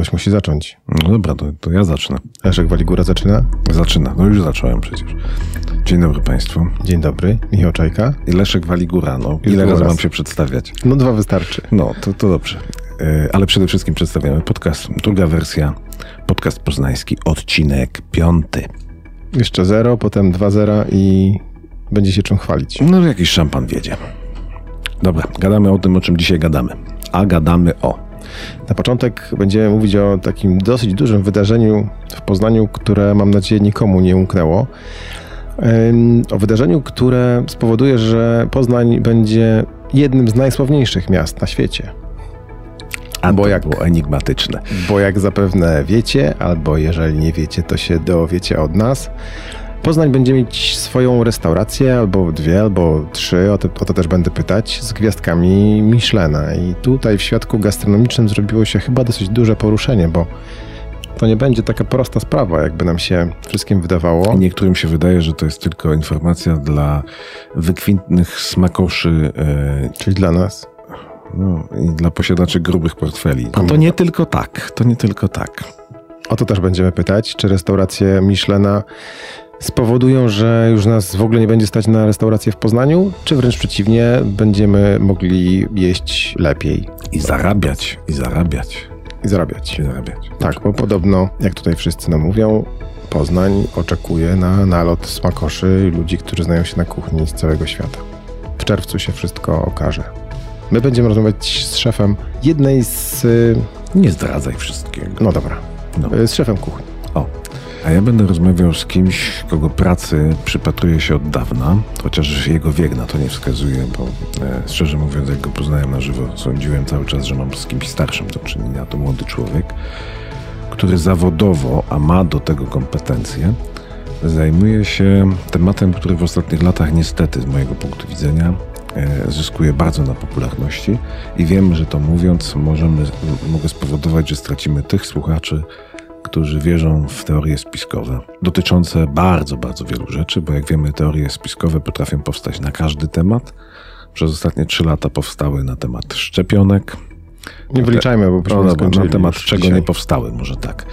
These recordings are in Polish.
Ktoś musi zacząć. No dobra, to, to ja zacznę. Leszek Waligura zaczyna. Zaczyna. No już zacząłem przecież. Dzień dobry Państwu. Dzień dobry, Michał Czajka. I Leszek Waligura. No, ile razy raz. mam się przedstawiać? No dwa wystarczy. No, to, to dobrze. E, Ale przede wszystkim przedstawiamy podcast, druga wersja, podcast poznański, odcinek piąty. Jeszcze zero, potem dwa zera i będzie się czym chwalić. No, jakiś szampan wiedzie. Dobra, gadamy o tym, o czym dzisiaj gadamy. A gadamy o... Na początek będziemy mówić o takim dosyć dużym wydarzeniu w Poznaniu, które mam nadzieję nikomu nie umknęło. O wydarzeniu, które spowoduje, że Poznań będzie jednym z najsławniejszych miast na świecie. A Bo to jak- było enigmatyczne. Bo jak zapewne wiecie, albo jeżeli nie wiecie, to się dowiecie od nas. Poznań będzie mieć swoją restaurację, albo dwie, albo trzy, o to, o to też będę pytać, z gwiazdkami Michelena. I tutaj w świadku gastronomicznym zrobiło się chyba dosyć duże poruszenie, bo to nie będzie taka prosta sprawa, jakby nam się wszystkim wydawało. Niektórym się wydaje, że to jest tylko informacja dla wykwintnych smakoszy e, Czyli dla nas. no, i dla posiadaczy grubych portfeli. A to nie tylko tak. To nie tylko tak. O to też będziemy pytać, czy restauracje Michelena spowodują, że już nas w ogóle nie będzie stać na restaurację w Poznaniu, czy wręcz przeciwnie, będziemy mogli jeść lepiej I zarabiać, i zarabiać, i zarabiać. i zarabiać. Tak, bo podobno, jak tutaj wszyscy nam mówią, Poznań oczekuje na nalot smakoszy i ludzi, którzy znają się na kuchni z całego świata. W czerwcu się wszystko okaże. My będziemy rozmawiać z szefem jednej z... y, Nie zdradzaj wszystkiego. No dobra, No. y, z szefem kuchni. O. A ja będę rozmawiał z kimś, kogo pracy przypatruję się od dawna, chociaż jego wiek na to nie wskazuje, bo e, szczerze mówiąc, jak go poznałem na żywo, sądziłem cały czas, że mam z kimś starszym do czynienia. To młody człowiek, który zawodowo, a ma do tego kompetencje, zajmuje się tematem, który w ostatnich latach niestety z mojego punktu widzenia e, zyskuje bardzo na popularności i wiem, że to mówiąc możemy, mogę spowodować, że stracimy tych słuchaczy, którzy wierzą w teorie spiskowe, dotyczące bardzo, bardzo wielu rzeczy, bo jak wiemy, teorie spiskowe potrafią powstać na każdy temat. Przez ostatnie trzy lata powstały na temat szczepionek, Nie wyliczajmy, bo no, dobra, na temat czego dzisiaj. nie powstały, może tak.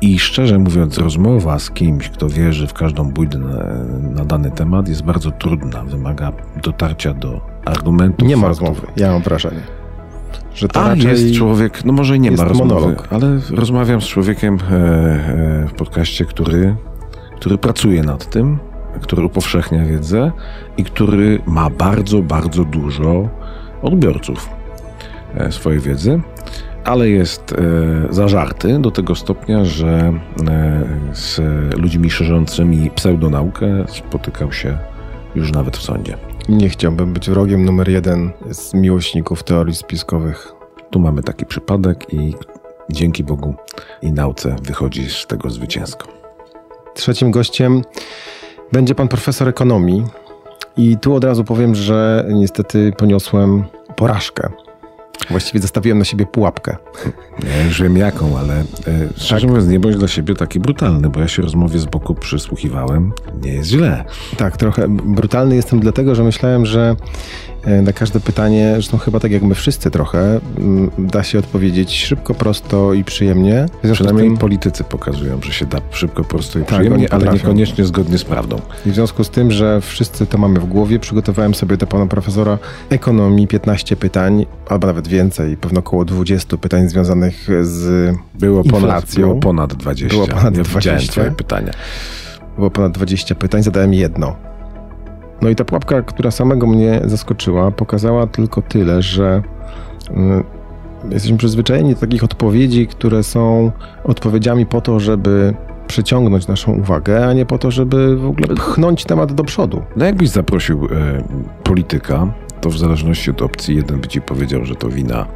I szczerze mówiąc, rozmowa z kimś, kto wierzy w każdą bójdę na, na dany temat, jest bardzo trudna. Wymaga dotarcia do argumentów. Nie ma faktów. rozmowy, ja mam wrażenie. Że to A jest człowiek, no może i nie ma rozmowy, monolog. ale rozmawiam z człowiekiem e, e, w podcaście, który, który pracuje nad tym, który upowszechnia wiedzę i który ma bardzo, bardzo dużo odbiorców e, swojej wiedzy, ale jest zażarty do tego stopnia, że z ludźmi szerzącymi pseudonaukę spotykał się już nawet w sądzie. Nie chciałbym być wrogiem numer jeden z miłośników teorii spiskowych. Tu mamy taki przypadek i dzięki Bogu i nauce wychodzi z tego zwycięsko. Trzecim gościem będzie pan profesor ekonomii. I tu od razu powiem, że niestety poniosłem porażkę. Właściwie zastawiłem na siebie pułapkę. Ja już wiem jaką, ale e, szczerze mówiąc nie bądź dla siebie taki brutalny, bo ja się rozmowie z boku przysłuchiwałem. Nie jest źle. Tak, trochę brutalny jestem dlatego, że myślałem, że na każde pytanie, zresztą chyba tak jak my wszyscy trochę, m, da się odpowiedzieć szybko, prosto i przyjemnie. Przynajmniej tym, politycy pokazują, że się da szybko, prosto i Tak, przyjemnie, ale niekoniecznie zgodnie z prawdą. I w związku z tym, że wszyscy to mamy w głowie, przygotowałem sobie do pana profesora ekonomii 15 pytań, albo nawet więcej, pewno około 20 pytań związanych z Było ponad, inflacją. było ponad 20. Było ponad ja widziałem 20. twoje pytania. Było ponad 20 pytań, zadałem jedno. No i ta pułapka, która samego mnie zaskoczyła, pokazała tylko tyle, że y, jesteśmy przyzwyczajeni do takich odpowiedzi, które są odpowiedziami po to, żeby przyciągnąć naszą uwagę, a nie po to, żeby w ogóle pchnąć temat do przodu. No jakbyś zaprosił e, polityka, to w zależności od opcji jeden by ci powiedział, że to wina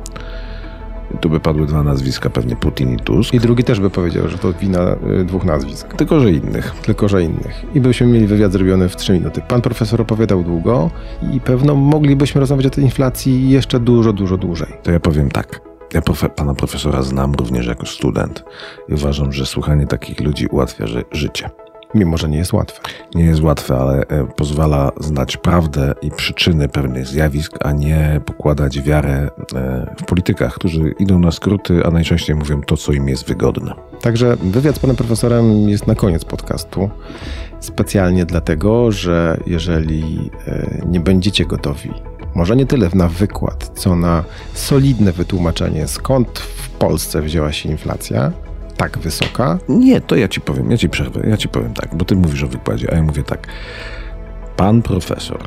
Tu by padły dwa nazwiska, pewnie Putin i Tusk. I drugi też by powiedział, że to wina y, dwóch nazwisk, Tylko, że innych. tylko że innych. I byśmy mieli wywiad zrobiony w trzy minuty. Pan profesor opowiadał długo i pewno moglibyśmy rozmawiać o tej inflacji jeszcze dużo, dużo dłużej. To ja powiem tak. Ja profe- pana profesora znam również jako student i uważam, że słuchanie takich ludzi ułatwia ży- życie. Mimo, że nie jest łatwe. Nie jest łatwe, ale e, pozwala znać prawdę i przyczyny pewnych zjawisk, a nie pokładać wiarę e, w politykach, którzy idą na skróty, a najczęściej mówią to, co im jest wygodne. Także wywiad z panem profesorem jest na koniec podcastu. Specjalnie dlatego, że jeżeli e, nie będziecie gotowi, może nie tyle na wykład, co na solidne wytłumaczenie, skąd w Polsce wzięła się inflacja, tak wysoka? Nie, to ja ci powiem, ja ci przerwę, ja ci powiem tak, bo ty mówisz o wykładzie, a ja mówię tak. Pan profesor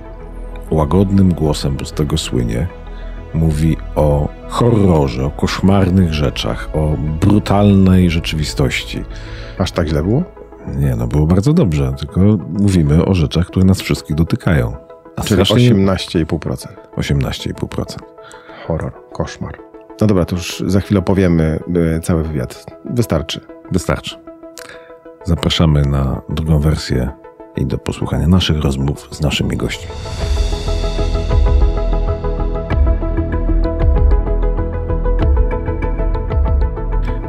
łagodnym głosem, bo z tego słynie, mówi o horrorze, o koszmarnych rzeczach, o brutalnej rzeczywistości. Aż tak źle było? Nie, no było bardzo dobrze, tylko mówimy o rzeczach, które nas wszystkich dotykają. A Czyli 18,5%. 18,5%. Horror, koszmar. No dobra, to już za chwilę opowiemy y, cały wywiad. Wystarczy. Wystarczy. Zapraszamy na drugą wersję i do posłuchania naszych rozmów z naszymi gośćmi.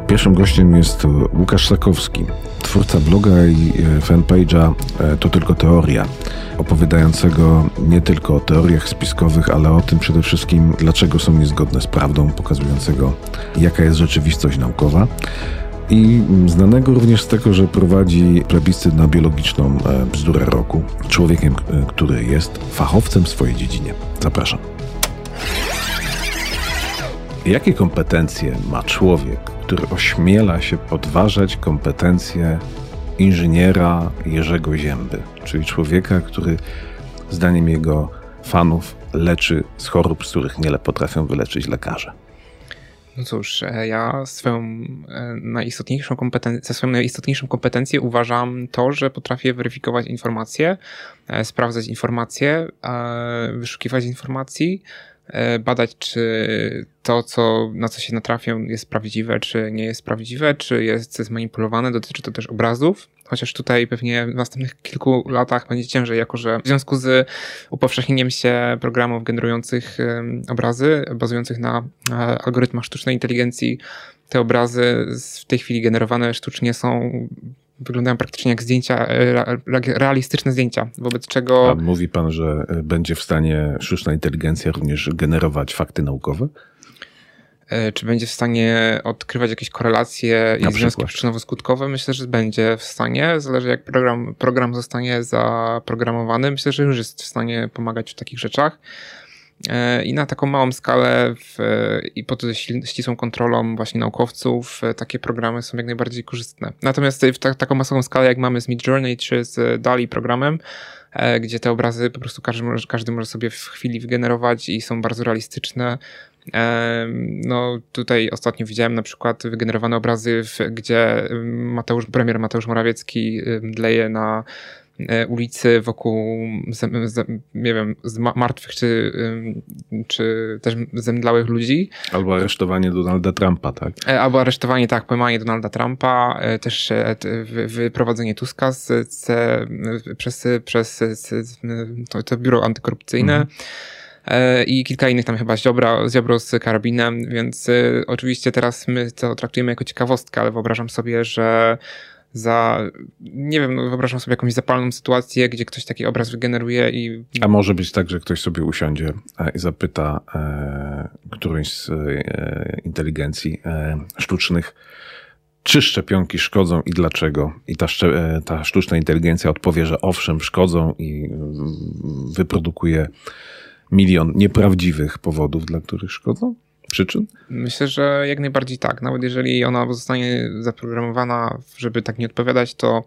Pierwszym gościem jest Łukasz Sakowski, twórca bloga i e, fanpage'a e, To Tylko Teoria, opowiadającego nie tylko o teoriach spiskowych, ale o tym przede wszystkim, dlaczego są niezgodne z prawdą, pokazującego, jaka jest rzeczywistość naukowa. I znanego również z tego, że prowadzi plebiscyt na biologiczną e, bzdurę roku. Człowiekiem, który jest fachowcem w swojej dziedzinie. Zapraszam. Jakie kompetencje ma człowiek, który ośmiela się podważać kompetencje inżyniera Jerzego Zięby, czyli człowieka, który zdaniem jego fanów leczy z chorób, z których nie potrafią wyleczyć lekarze. No cóż, e, ja swoją e, najistotniejszą kompetencję, swoją najistotniejszą kompetencję uważam to, że potrafię weryfikować informacje, e, sprawdzać informacje, wyszukiwać informacji, badać, czy to, co, na co się natrafią, jest prawdziwe, czy nie jest prawdziwe, czy jest zmanipulowane. Dotyczy to też obrazów, chociaż tutaj pewnie w następnych kilku latach będzie ciężej, jako że w związku z upowszechnieniem się programów generujących obrazy, bazujących na algorytmach sztucznej inteligencji, te obrazy w tej chwili generowane sztucznie są wyglądają praktycznie jak zdjęcia, e, realistyczne zdjęcia, wobec czego... A mówi pan, że e, będzie w stanie sztuczna inteligencja również generować fakty naukowe? E, czy będzie w stanie odkrywać jakieś korelacje i związki przyczynowo-skutkowe? Myślę, że będzie w stanie. Zależy jak program, program zostanie zaprogramowany. Myślę, że już jest w stanie pomagać w takich rzeczach. E, I na taką małą skalę w, i pod ścisłą kontrolą właśnie naukowców e, takie programy są jak najbardziej korzystne. Natomiast w ta, taką masową skalę jak mamy z Midjourney czy z DALI programem, e, gdzie te obrazy po prostu każdy każdy może sobie w chwili wygenerować i są bardzo realistyczne. No tutaj ostatnio widziałem na przykład wygenerowane obrazy, gdzie Mateusz, premier Mateusz Morawiecki dleje na E, ulicy wokół, nie wiem, martwych czy, czy też zemdlałych ludzi. Albo aresztowanie Donalda Trumpa, tak? E, albo aresztowanie, tak, pojmanie Donalda Trumpa, e, też wyprowadzenie Tuska z, z, przez, przez to, to biuro antykorupcyjne. Mhm i kilka innych tam chyba Ziobra, Ziobro z karabinem, więc oczywiście teraz my to traktujemy jako ciekawostkę, ale wyobrażam sobie, że za, nie wiem, no wyobrażam sobie jakąś zapalną sytuację, gdzie ktoś taki obraz wygeneruje i... A może być tak, że ktoś sobie usiądzie e, i zapyta e, którąś z e, inteligencji e, sztucznych, czy szczepionki szkodzą i dlaczego. I ta, e, ta sztuczna inteligencja odpowie, że owszem, szkodzą i wyprodukuje milion nieprawdziwych powodów, dla których szkodzą? przyczyn? Myślę, że jak najbardziej tak. Nawet jeżeli ona zostanie zaprogramowana, żeby tak nie odpowiadać, to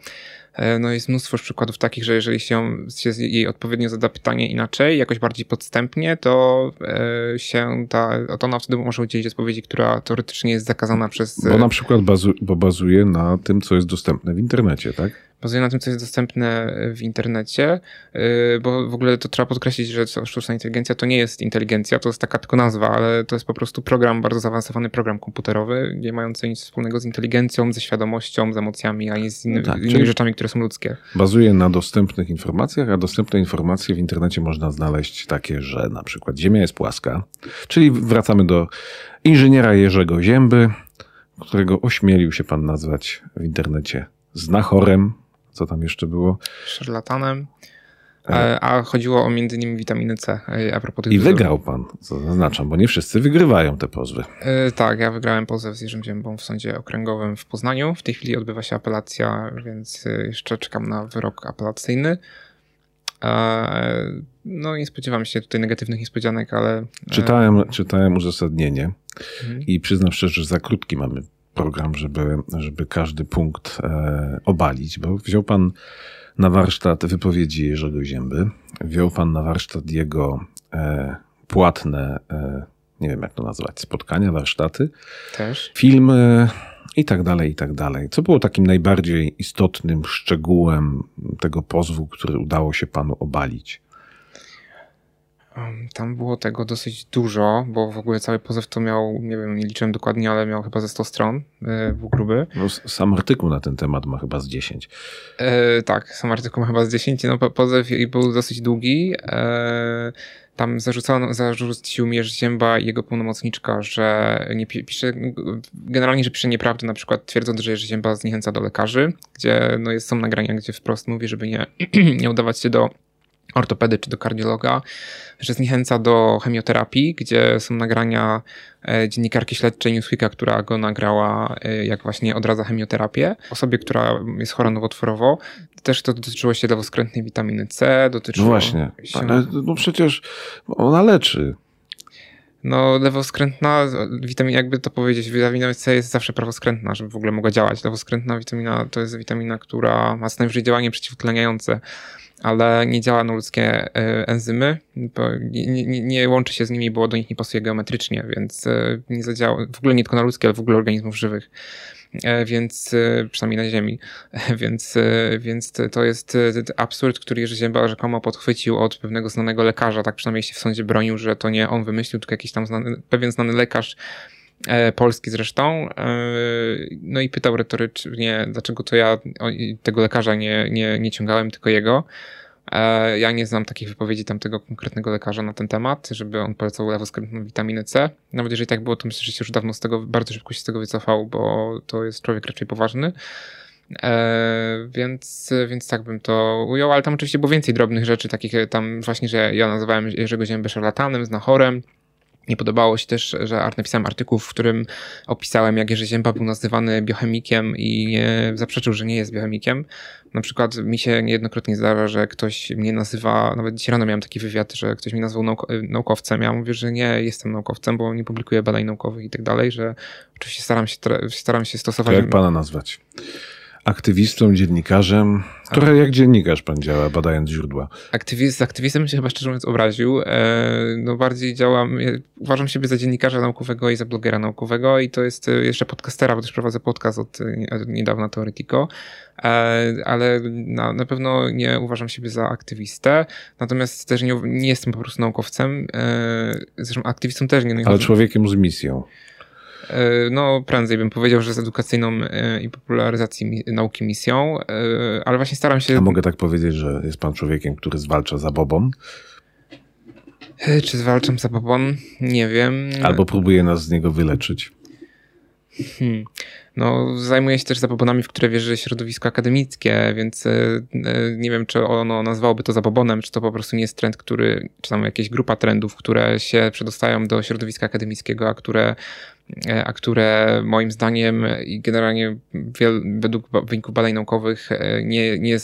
e, no jest mnóstwo przykładów takich, że jeżeli się, się jej odpowiednio zada pytanie inaczej, jakoś bardziej podstępnie, to e, się ta, to ona wtedy może udzielić odpowiedzi, która teoretycznie jest zakazana przez... Bo na przykład bazu, bo bazuje na tym, co jest dostępne w internecie, tak? Bazuje na tym, co jest dostępne w internecie, y, bo w ogóle to trzeba podkreślić, że sztuczna inteligencja to nie jest inteligencja, to jest taka tylko nazwa, ale to jest po prostu program, bardzo zaawansowany program komputerowy, nie mający nic wspólnego z inteligencją, ze świadomością, z emocjami, ani z inny, tak, innymi rzeczami, które są ludzkie. Bazuje na dostępnych informacjach, a dostępne informacje w internecie można znaleźć takie, że na przykład Ziemia jest płaska, czyli wracamy do inżyniera Jerzego Zięby, którego ośmielił się pan nazwać w internecie znachorem, Co tam jeszcze było? Szarlatanem. E, a chodziło o między innymi witaminę C. A propos tych I wygrał pan, co zaznaczam, bo nie wszyscy wygrywają te pozwy. Tak, ja wygrałem pozew z Jerzym Ziębą w sądzie okręgowym w Poznaniu. W tej chwili odbywa się apelacja, więc jeszcze czekam na wyrok apelacyjny. No nie spodziewam się tutaj negatywnych niespodzianek, ale... E, czytałem, czytałem uzasadnienie mhm. i przyznam szczerze, że za krótki mamy program, żeby, żeby każdy punkt e, obalić, bo wziął pan na warsztat wypowiedzi Jerzego Zięby, wziął pan na warsztat jego e, płatne, e, nie wiem jak to nazwać, spotkania, warsztaty. Też. Filmy i tak dalej, i tak dalej. Co było takim najbardziej istotnym szczegółem tego pozwu, który udało się panu obalić? Tam było tego dosyć dużo, bo w ogóle cały pozew to miał, nie wiem, nie liczyłem dokładnie, ale miał chyba ze 100 stron, e, był gruby. No, sam artykuł na ten temat ma chyba z 10. E, tak, sam artykuł ma chyba z 10, no pozew był dosyć długi. E, tam zarzucano, zarzucił mi Zięba i jego pełnomocniczka, że nie pisze, generalnie, że pisze nieprawdę, na przykład twierdząc, że Jerzy Zięba zniechęca do lekarzy, gdzie no jest, są nagrania, gdzie wprost mówi, żeby nie, nie udawać się do ortopedy czy do kardiologa, że zniechęca do chemioterapii, gdzie są nagrania e, dziennikarki śledczej Newsweeka, która go nagrała, e, jak właśnie odradza chemioterapię. Osobie, która jest chora nowotworowo. Też to dotyczyło się lewoskrętnej witaminy C, dotyczyło... No właśnie, się... ale no przecież ona leczy. No, lewoskrętna witamina, jakby to powiedzieć, witamina C jest zawsze prawoskrętna, żeby w ogóle mogła działać. Lewoskrętna witamina to jest witamina, która ma co najwyżej działanie przeciwutleniające ale nie działa na ludzkie e, enzymy, nie, nie, nie, łączy się z nimi, bo do nich nie pasuje geometrycznie, więc e, nie zadziała, w ogóle nie tylko na ludzkie, ale w ogóle organizmów żywych. E, więc przynajmniej na Ziemi. Więc, więc to jest absurd, który Jerzy Ziemba rzekomo podchwycił od pewnego znanego lekarza, tak przynajmniej się w sądzie bronił, że to nie on wymyślił, tylko jakiś tam znany, pewien znany lekarz polski zresztą. E, no i pytał retorycznie, dlaczego to ja tego lekarza nie, nie, nie ciągałem, tylko jego. E, ja nie znam takich wypowiedzi tamtego konkretnego lekarza na ten temat, żeby on polecał lewoskrętną witaminę C. Nawet jeżeli tak było, to myślę, że się już dawno z tego, bardzo szybko się z tego wycofał, bo to jest człowiek raczej poważny. E, więc, więc tak bym to ujął, ale tam oczywiście było więcej drobnych rzeczy, takich tam właśnie, że ja nazywałem Jerzego Ziębę szarlatanem, znachorem, nie podobało się też, że napisałem artykuł, w którym opisałem, jak Jerzy Zięba był nazywany biochemikiem i zaprzeczył, że nie jest biochemikiem. Na przykład mi się niejednokrotnie zdarza, że ktoś mnie nazywa, nawet dzisiaj rano miałem taki wywiad, że ktoś mnie nazwał nauk naukowcem. Ja mówię, że nie jestem naukowcem, bo nie publikuję badań naukowych i tak dalej, że oczywiście staram się, staram się stosować... To jak pana nazwać? Aktywistą, dziennikarzem. Trochę jak dziennikarz pan działa, badając źródła. Aktywist, z aktywistą się chyba szczerze mówiąc obraził. E, no bardziej działam, uważam siebie za dziennikarza naukowego i za blogera naukowego i to jest e, jeszcze podcastera, bo też prowadzę podcast od, od niedawna Teoretiko, e, ale na, na pewno nie uważam siebie za aktywistę, natomiast też nie, nie jestem po prostu naukowcem. Zresztą aktywistą też nie. nie ale człowiekiem z misją. E, no prędzej bym powiedział, że z edukacyjną e, i popularyzacji nauki misją, e, ale właśnie staram się... A mogę tak powiedzieć, że jest pan człowiekiem, który zwalcza zabobon? Czy zwalczam zabobon? Nie wiem. Albo próbuje nas z niego wyleczyć. Hmm. No, zajmuję się też zabobonami, w które wierzy środowisko akademickie, więc nie wiem, czy ono nazwałoby to zabobonem, czy to po prostu nie jest trend, który, czy tam jakaś grupa trendów, które się przedostają do środowiska akademickiego, a które a które moim zdaniem i generalnie wiel, według wyników badań naukowych e, nie, nie,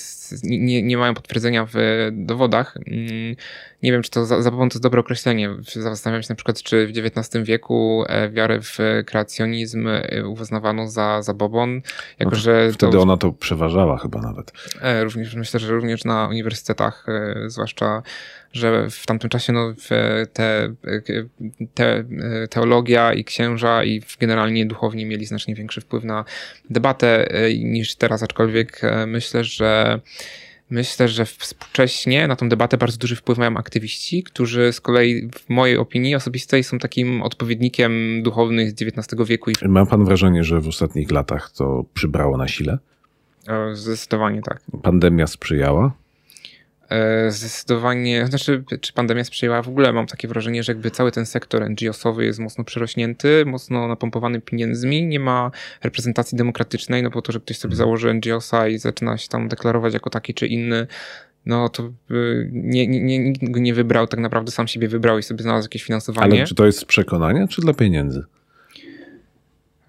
nie, nie mają potwierdzenia w dowodach. Mm, nie wiem, czy to zabawą to jest dobre określenie. Zastanawiam się na przykład, czy w XIX wieku e, wiarę w kreacjonizm uznawano za zabobon, jako no, że wtedy to, ona to przeważała chyba nawet. Również myślę, że również na uniwersytetach, zwłaszcza że w tamtym czasie no, te, te, teologia i księża i generalnie duchowni mieli znacznie większy wpływ na debatę e, niż teraz, aczkolwiek e, myślę, że Myślę, że współcześnie na tą debatę bardzo duży wpływ mają aktywiści, którzy z kolei w mojej opinii osobistej są takim odpowiednikiem duchownych z XIX wieku. Ma pan wrażenie, że w ostatnich latach to przybrało na sile? Zdecydowanie tak. Pandemia sprzyjała? E, zdecydowanie, znaczy, czy pandemia sprzyjała? W ogóle mam takie wrażenie, że jakby cały ten sektor NGO-sowy jest mocno przerośnięty, mocno napompowany pieniędzmi, nie ma reprezentacji demokratycznej, no po to, że ktoś sobie mhm. założy NGO-sa i zaczyna się tam deklarować jako taki czy inny, no to nie, nie, nikt go nie wybrał, tak naprawdę sam siebie wybrał i sobie znalazł jakieś finansowanie. Ale czy to jest z przekonania, czy dla pieniędzy?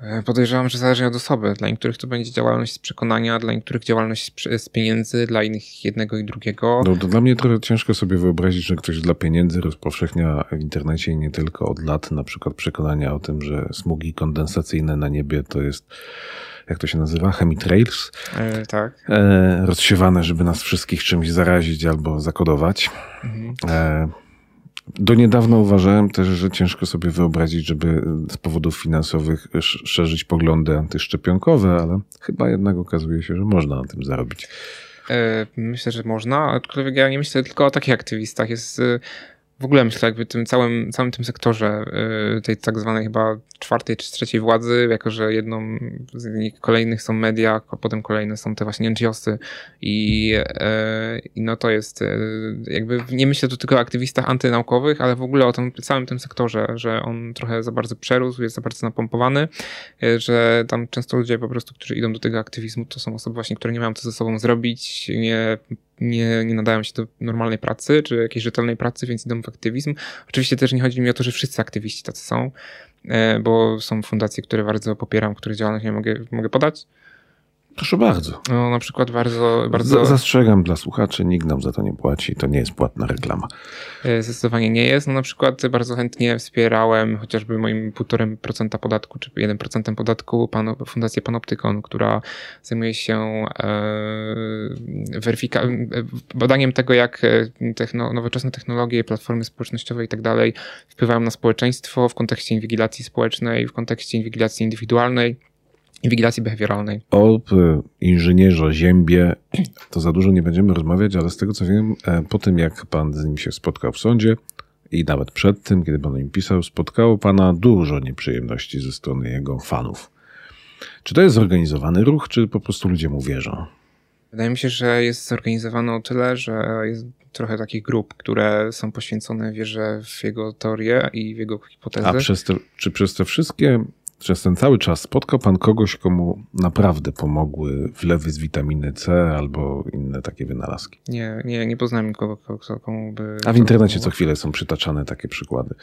E, podejrzewam, że zależy od osoby. Dla niektórych to będzie działalność z przekonania, dla niektórych działalność z pieniędzy, dla innych jednego i drugiego. No, to dla mnie trochę ciężko sobie wyobrazić, że ktoś dla pieniędzy rozpowszechnia w internecie i nie tylko od lat na przykład przekonania o tym, że smugi kondensacyjne na niebie to jest jak to się nazywa, chemitrails. E, tak. E, rozsiewane, żeby nas wszystkich czymś zarazić albo zakodować. Mhm. E, do niedawna uważałem też, że ciężko sobie wyobrazić, żeby z powodów finansowych szerzyć poglądy antyszczepionkowe, ale chyba jednak okazuje się, że można na tym zarobić. E, myślę, że można, aczkolwiek ja nie myślę tylko o takich aktywistach. Jest e, w ogóle myślę jakby tym całym, całym tym sektorze y, tej tak zwanej chyba czwartej czy trzeciej władzy, jako że jedną z kolejnych są media, a potem kolejne są te właśnie NGOsy i, y, i no to jest y, jakby nie myślę tu tylko o aktywistach antynaukowych, ale w ogóle o tym całym tym sektorze, że on trochę za bardzo przerósł, jest za bardzo napompowany, że tam często ludzie po prostu, którzy idą do tego aktywizmu, to są osoby właśnie, które nie mają co ze sobą zrobić, nie nie, nie nadają się do normalnej pracy, czy jakiejś rzetelnej pracy, więc idą w aktywizm. Oczywiście też nie chodzi mi o to, że wszyscy aktywiści tacy są, e, bo są fundacje, które bardzo popieram, których działalność nie mogę, mogę podać. Proszę bardzo. No, na przykład bardzo, bardzo... Zastrzegam dla słuchaczy, nikt nam za to nie płaci, to nie jest płatna reklama. E, zdecydowanie nie jest. No, na przykład bardzo chętnie wspierałem chociażby moim 1,5% podatku, czy 1% podatku Fundację Panoptykon, która zajmuje się e, weryfika- e, badaniem tego, jak e, techno, nowoczesne technologie, platformy społecznościowe i tak dalej wpływają na społeczeństwo w kontekście inwigilacji społecznej, w kontekście inwigilacji indywidualnej inwigilacji behawioralnej. O inżynierze Ziębie to za dużo nie będziemy rozmawiać, ale z tego co wiem, e, po tym jak pan z nim się spotkał w sądzie i nawet przed tym, kiedy pan im pisał, spotkało pana dużo nieprzyjemności ze strony jego fanów. Czy to jest zorganizowany ruch, czy po prostu ludzie mu wierzą? Wydaje mi się, że jest zorganizowany o tyle, że jest trochę takich grup, które są poświęcone wierze w jego teorię i w jego hipotezy. A przez te, czy przez te wszystkie przez ten cały czas spotkał pan kogoś, komu naprawdę pomogły wlewy z witaminy C albo inne takie wynalazki? Nie, nie, nie poznałem nikogo, komu by... A w internecie co chwilę są przytaczane takie przykłady.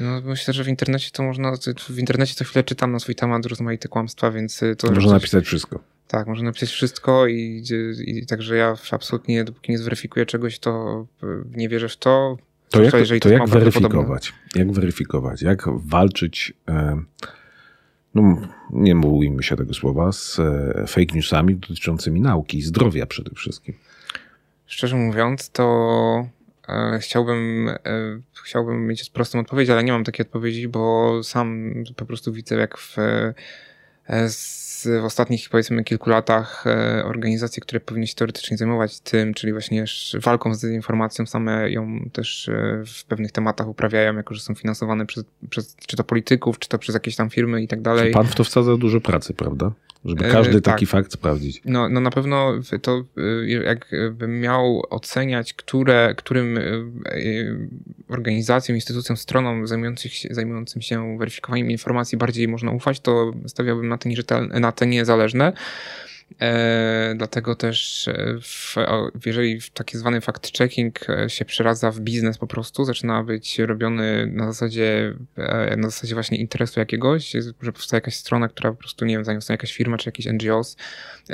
No myślę, że w internecie to można, w internecie co chwilę czytam na swój temat rozmaite kłamstwa, więc to... Można coś... napisać wszystko. Tak, można napisać wszystko i, i także ja absolutnie, dopóki nie zweryfikuję czegoś, to nie wierzę w to. To jak, to, to jak weryfikować? Jak weryfikować? Jak walczyć... E no nie mówimy się tego słowa, z e, fake newsami dotyczącymi nauki i zdrowia przede wszystkim. Szczerze mówiąc, to e, chciałbym, e, chciałbym mieć prostą odpowiedź, ale nie mam takiej odpowiedzi, bo sam po prostu widzę, jak w, w ostatnich powiedzmy kilku latach e, organizacje, które powinny się teoretycznie zajmować tym, czyli właśnie walką z dezinformacją, same ją też e, w pewnych tematach uprawiają, jako że są finansowane przez, przez czy to polityków, czy to przez jakieś tam firmy i tak dalej. Pan w to wsadza dużo pracy, prawda? Żeby e, każdy taki tak. fakt sprawdzić. No, no na pewno to jakbym miał oceniać, które, którym organizacjom, instytucjom, stronom zajmujących się, zajmującym się weryfikowaniem informacji bardziej można ufać, to stawiałbym na te, na te niezależne. E, dlatego też e, w, jeżeli taki zwany fact-checking e, się przeradza w biznes po prostu, zaczyna być robiony na zasadzie, e, na zasadzie właśnie interesu jakiegoś, że powstaje jakaś strona, która po prostu, nie wiem, zajmuje jakaś firma czy jakiś NGOs,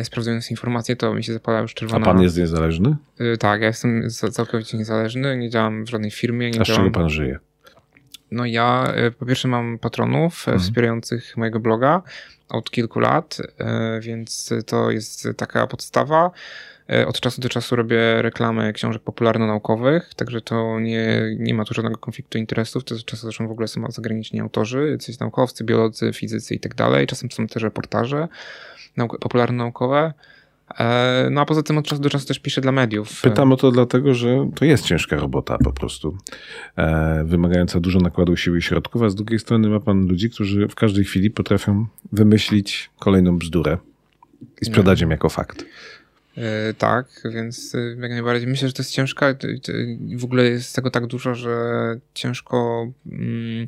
sprawdzając informacje, to mi się zapala już czerwona. A pan jest niezależny? tak, ja jestem całkowicie niezależny, nie działam w żadnej firmie. Nie A z działam... czego pan żyje? No ja po pierwsze mam patronów mhm. wspierających mojego bloga, od kilku lat, e, więc to jest taka podstawa. E, od czasu do czasu robię reklamy książek popularno-naukowych, także to nie, nie ma tu żadnego konfliktu interesów. To czasem zresztą w ogóle są zagraniczni autorzy, jacyś naukowcy, biolodzy, fizycy i tak dalej. Czasem są też reportaże popularno-naukowe. E, no a poza tym od czasu do czasu też piszę dla mediów. Pytam o to dlatego, że to jest ciężka robota po prostu, e, wymagająca dużo nakładu siły i środków, a z drugiej strony ma pan ludzi, którzy w każdej chwili potrafią wymyślić kolejną bzdurę i sprzedać ją jako fakt. E, tak, więc e, jak najbardziej myślę, że to jest ciężka. W ogóle jest tego tak dużo, że ciężko. Mm,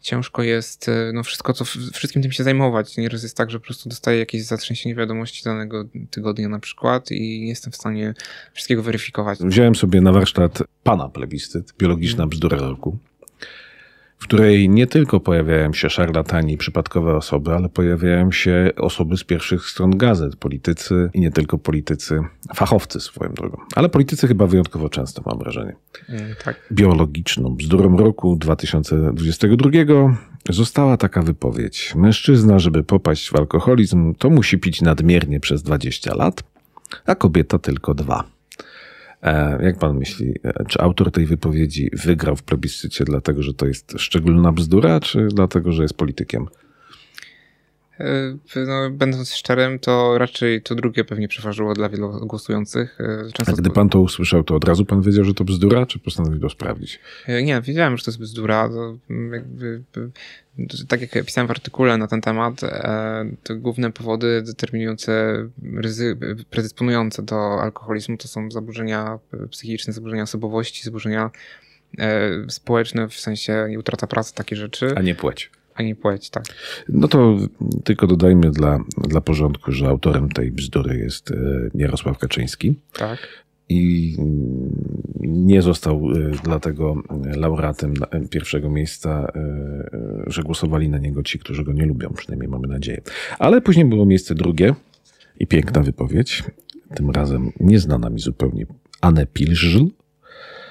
ciężko jest e, no wszystko, co, wszystkim tym się zajmować. Nieraz jest tak, że po prostu dostaję jakieś zatrzęsienie wiadomości danego tygodnia na przykład i nie jestem w stanie wszystkiego weryfikować. Wziąłem sobie na warsztat pana plebiscyt, biologiczna bzdura roku w której nie tylko pojawiają się szarlatani i przypadkowe osoby, ale pojawiają się osoby z pierwszych stron gazet, politycy i nie tylko politycy, fachowcy swoją drogą. Ale politycy chyba wyjątkowo często, mam wrażenie. Mm, tak. Biologiczną bzdurą roku 2022 została taka wypowiedź. Mężczyzna, żeby popaść w alkoholizm, to musi pić nadmiernie przez 20 lat, a kobieta tylko dwa. E, jak pan myśli, e, czy autor tej wypowiedzi wygrał w plebiscycie dlatego, że to jest szczególna bzdura, czy dlatego, że jest politykiem? E, no, będąc szczerym, to raczej to drugie pewnie przeważyło dla wielu głosujących. Często A gdy pan to usłyszał, to od razu pan wiedział, że to bzdura, czy postanowił to sprawdzić? Nie, wiedziałem, że to jest bzdura. To jakby tak jak pisałem w artykule na ten temat, e, te główne powody determinujące, predysponujące do alkoholizmu to są zaburzenia psychiczne, zaburzenia osobowości, zaburzenia e, społeczne, w sensie utrata pracy, takie rzeczy. A nie płeć. A nie płeć, tak. No to tylko dodajmy dla, dla porządku, że autorem tej bzdury jest e, Jarosław Kaczyński. Tak i nie został y, dlatego laureatem pierwszego miejsca, y, że głosowali na niego ci, którzy go nie lubią, przynajmniej mamy nadzieję. Ale później było miejsce drugie i piękna wypowiedź, tym razem nieznana mi zupełnie, Anne Pilżl.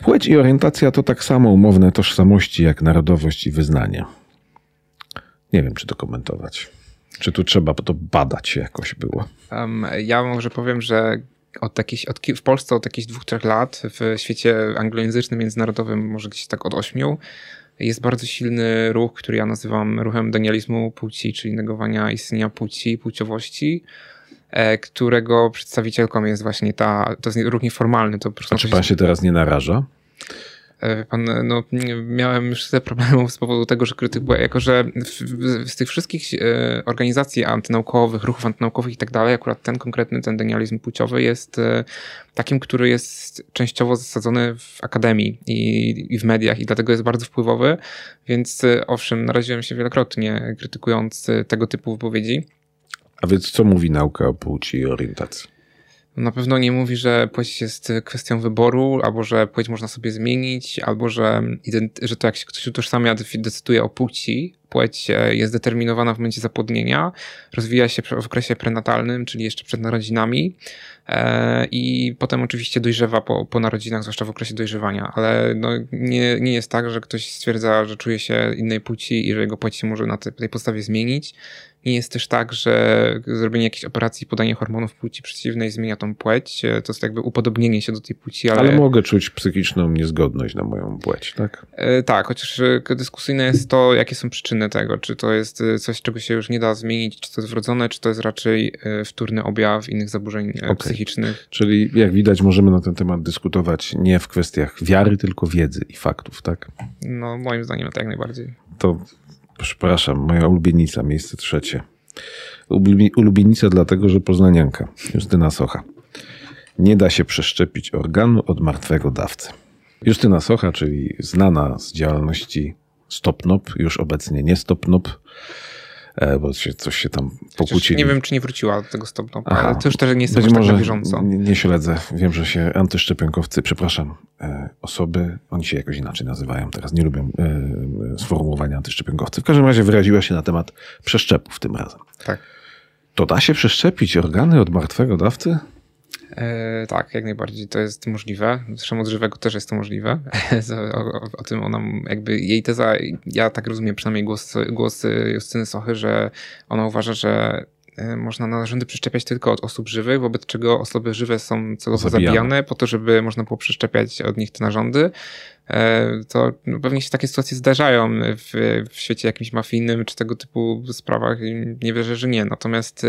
Płeć i orientacja to tak samo umowne tożsamości jak narodowość i wyznanie. Nie wiem, czy to komentować. Czy tu trzeba to badać jakoś było? Um, ja może powiem, że od jakichś, od, w Polsce od jakichś dwóch, trzech lat, w świecie anglojęzycznym, międzynarodowym, może gdzieś tak od ośmiu, jest bardzo silny ruch, który ja nazywam ruchem danializmu płci, czyli negowania istnienia płci, płciowości, e, którego przedstawicielką jest właśnie ta, to jest ruch nieformalny. To A czy pan się teraz nie naraża? E, pan, no, miałem już tyle problemów z powodu tego, że krytyk, jako że z tych wszystkich e, organizacji antynaukowych, ruchów antynaukowych i tak dalej, akurat ten konkretny, ten denializm płciowy jest e, takim, który jest częściowo zasadzony w akademii i, i w mediach i dlatego jest bardzo wpływowy, więc owszem, naraziłem się wielokrotnie krytykując tego typu wypowiedzi. A więc co mówi nauka o płci i orientacji? Na pewno nie mówi, że płeć jest kwestią wyboru, albo że płeć można sobie zmienić, albo że, że to jak się ktoś utożsamia, decyduje o płci, płeć e, jest determinowana w momencie zapłodnienia, rozwija się w okresie prenatalnym, czyli jeszcze przed narodzinami i potem oczywiście dojrzewa po, po narodzinach, zwłaszcza w okresie dojrzewania, ale no nie, nie jest tak, że ktoś stwierdza, że czuje się innej płci i że jego płeć się może na tej podstawie zmienić. Nie jest też tak, że zrobienie jakiejś operacji, podanie hormonów płci przeciwnej zmienia tą płeć. To jest jakby upodobnienie się do tej płci, ale... Ale mogę czuć psychiczną niezgodność na moją płeć, tak? E, tak, chociaż e, dyskusyjne jest to, jakie są przyczyny tego. Czy to jest e, coś, czego się już nie da zmienić, czy to jest wrodzone, czy to jest raczej wtórny objaw innych zaburzeń okay. psychicznych. Czyli jak widać, możemy na ten temat dyskutować nie w kwestiach wiary, tylko wiedzy i faktów, tak? No, moim zdaniem tak najbardziej. To Przepraszam, moja ulubienica, miejsce trzecie. Ulubienica dlatego, że poznanianka, Justyna Socha. Nie da się przeszczepić organu od martwego dawcy. Justyna Socha, czyli znana z działalności Stopnop, już obecnie nie Stopnop, bo się, coś się tam pokłócili. Nie wiem, czy nie wróciła do tego stopnia, ale to już też nie jestem może tak na bieżąco. Nie, nie śledzę. Wiem, że się antyszczepionkowcy, przepraszam, e, osoby, oni się jakoś inaczej nazywają teraz, nie lubią e, sformułowania antyszczepionkowcy. W każdym razie wyraziła się na temat przeszczepów tym razem. Tak. To da się przeszczepić organy od martwego dawcy? E, tak, jak najbardziej to jest możliwe. Zresztą od żywego też jest to możliwe. o, o, o, tym ona, jakby jej teza, ja tak rozumiem przynajmniej głos, głos Justyny Sochy, że ona uważa, że e, można narządy przeszczepiać tylko od osób żywych, wobec czego osoby żywe są celowo zabijane, zabijane po to, żeby można było przeszczepiać od nich te narządy. E, to no, pewnie się takie sytuacje zdarzają w, w świecie jakimś mafijnym czy tego typu sprawach. Nie wierzę, że nie. Natomiast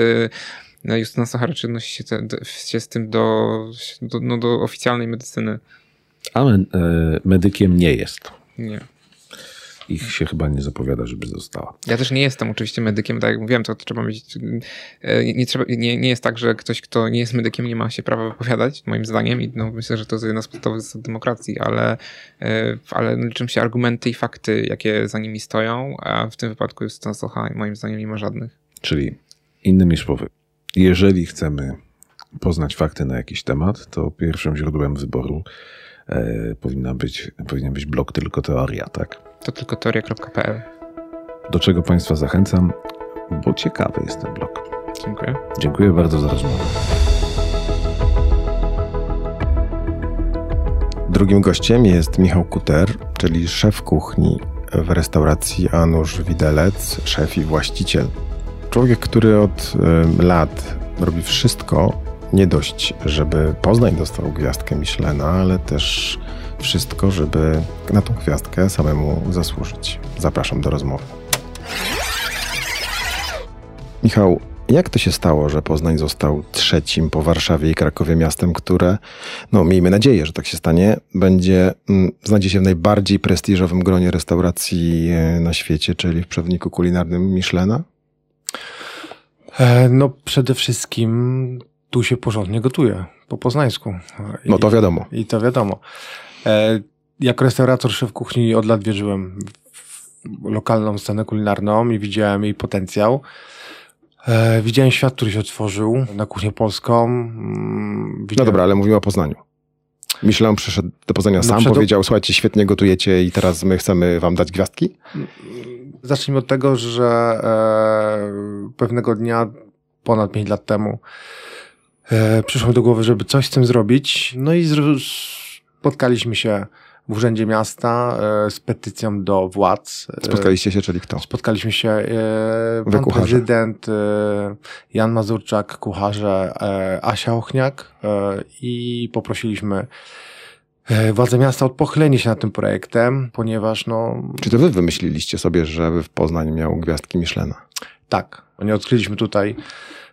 Justyna Sachara czy odnosi się, te, się z tym do, do, no, do oficjalnej medycyny. Ale e, medykiem nie jest. Nie. ich się chyba nie zapowiada, żeby została. Ja też nie jestem oczywiście medykiem, tak jak mówiłem, to, to trzeba mieć, e, nie, trzeba, nie, nie jest tak, że ktoś, kto nie jest medykiem, nie ma się prawa wypowiadać, moim zdaniem i no, myślę, że to jest jedna z podstawowych zasad demokracji, ale, e, ale liczą się argumenty i fakty, jakie za nimi stoją, a w tym wypadku jest to moim zdaniem nie ma żadnych. Czyli innymi słowy, jeżeli chcemy poznać fakty na jakiś temat, to pierwszym źródłem wyboru e, powinna być, powinien być blog Tylko Teoria, tak? To tylko teoria.pl. Do czego Państwa zachęcam, bo ciekawy jest ten blog. Dziękuję. Dziękuję bardzo za rozmowę. Drugim gościem jest Michał Kuter, czyli szef kuchni w restauracji Anusz Widelec, szef i właściciel. Człowiek, który od lat robi wszystko, nie dość, żeby Poznań dostał gwiazdkę Michelena, ale też wszystko, żeby na tą gwiazdkę samemu zasłużyć. Zapraszam do rozmowy. Michał, jak to się stało, że Poznań został trzecim po Warszawie i Krakowie miastem, które, no miejmy nadzieję, że tak się stanie, będzie, mm, znajdzie się w najbardziej prestiżowym gronie restauracji e, na świecie, czyli w przewodniku kulinarnym Michelena? E, no przede wszystkim tu się porządnie gotuje, po poznańsku. I, no to wiadomo. I to wiadomo. E, jako restaurator, szef kuchni od lat wierzyłem w lokalną scenę kulinarną i widziałem jej potencjał. E, widziałem świat, który się otworzył na kuchnię polską. Mm, widziałem... No dobra, ale mówimy o Poznaniu. Michelin przyszedł do Poznania no sam, przed... powiedział, słuchajcie, świetnie gotujecie i teraz my chcemy wam dać gwiazdki? Zacznijmy od tego, że e, pewnego dnia, ponad 5 lat temu, e, przyszło mi do głowy, żeby coś z tym zrobić. No i spotkaliśmy się w Urzędzie Miasta e, z petycją do władz. E, Spotkaliście się, czyli kto? Spotkaliśmy się e, pan prezydent Jan Mazurczak, kucharze Asia Ochniak i poprosiliśmy władze miasta o pochylenie się nad tym projektem, ponieważ no... Czy to wy wymyśliliście sobie, żeby w Poznań miał gwiazdki Michelena? Tak. Nie odkryliśmy tutaj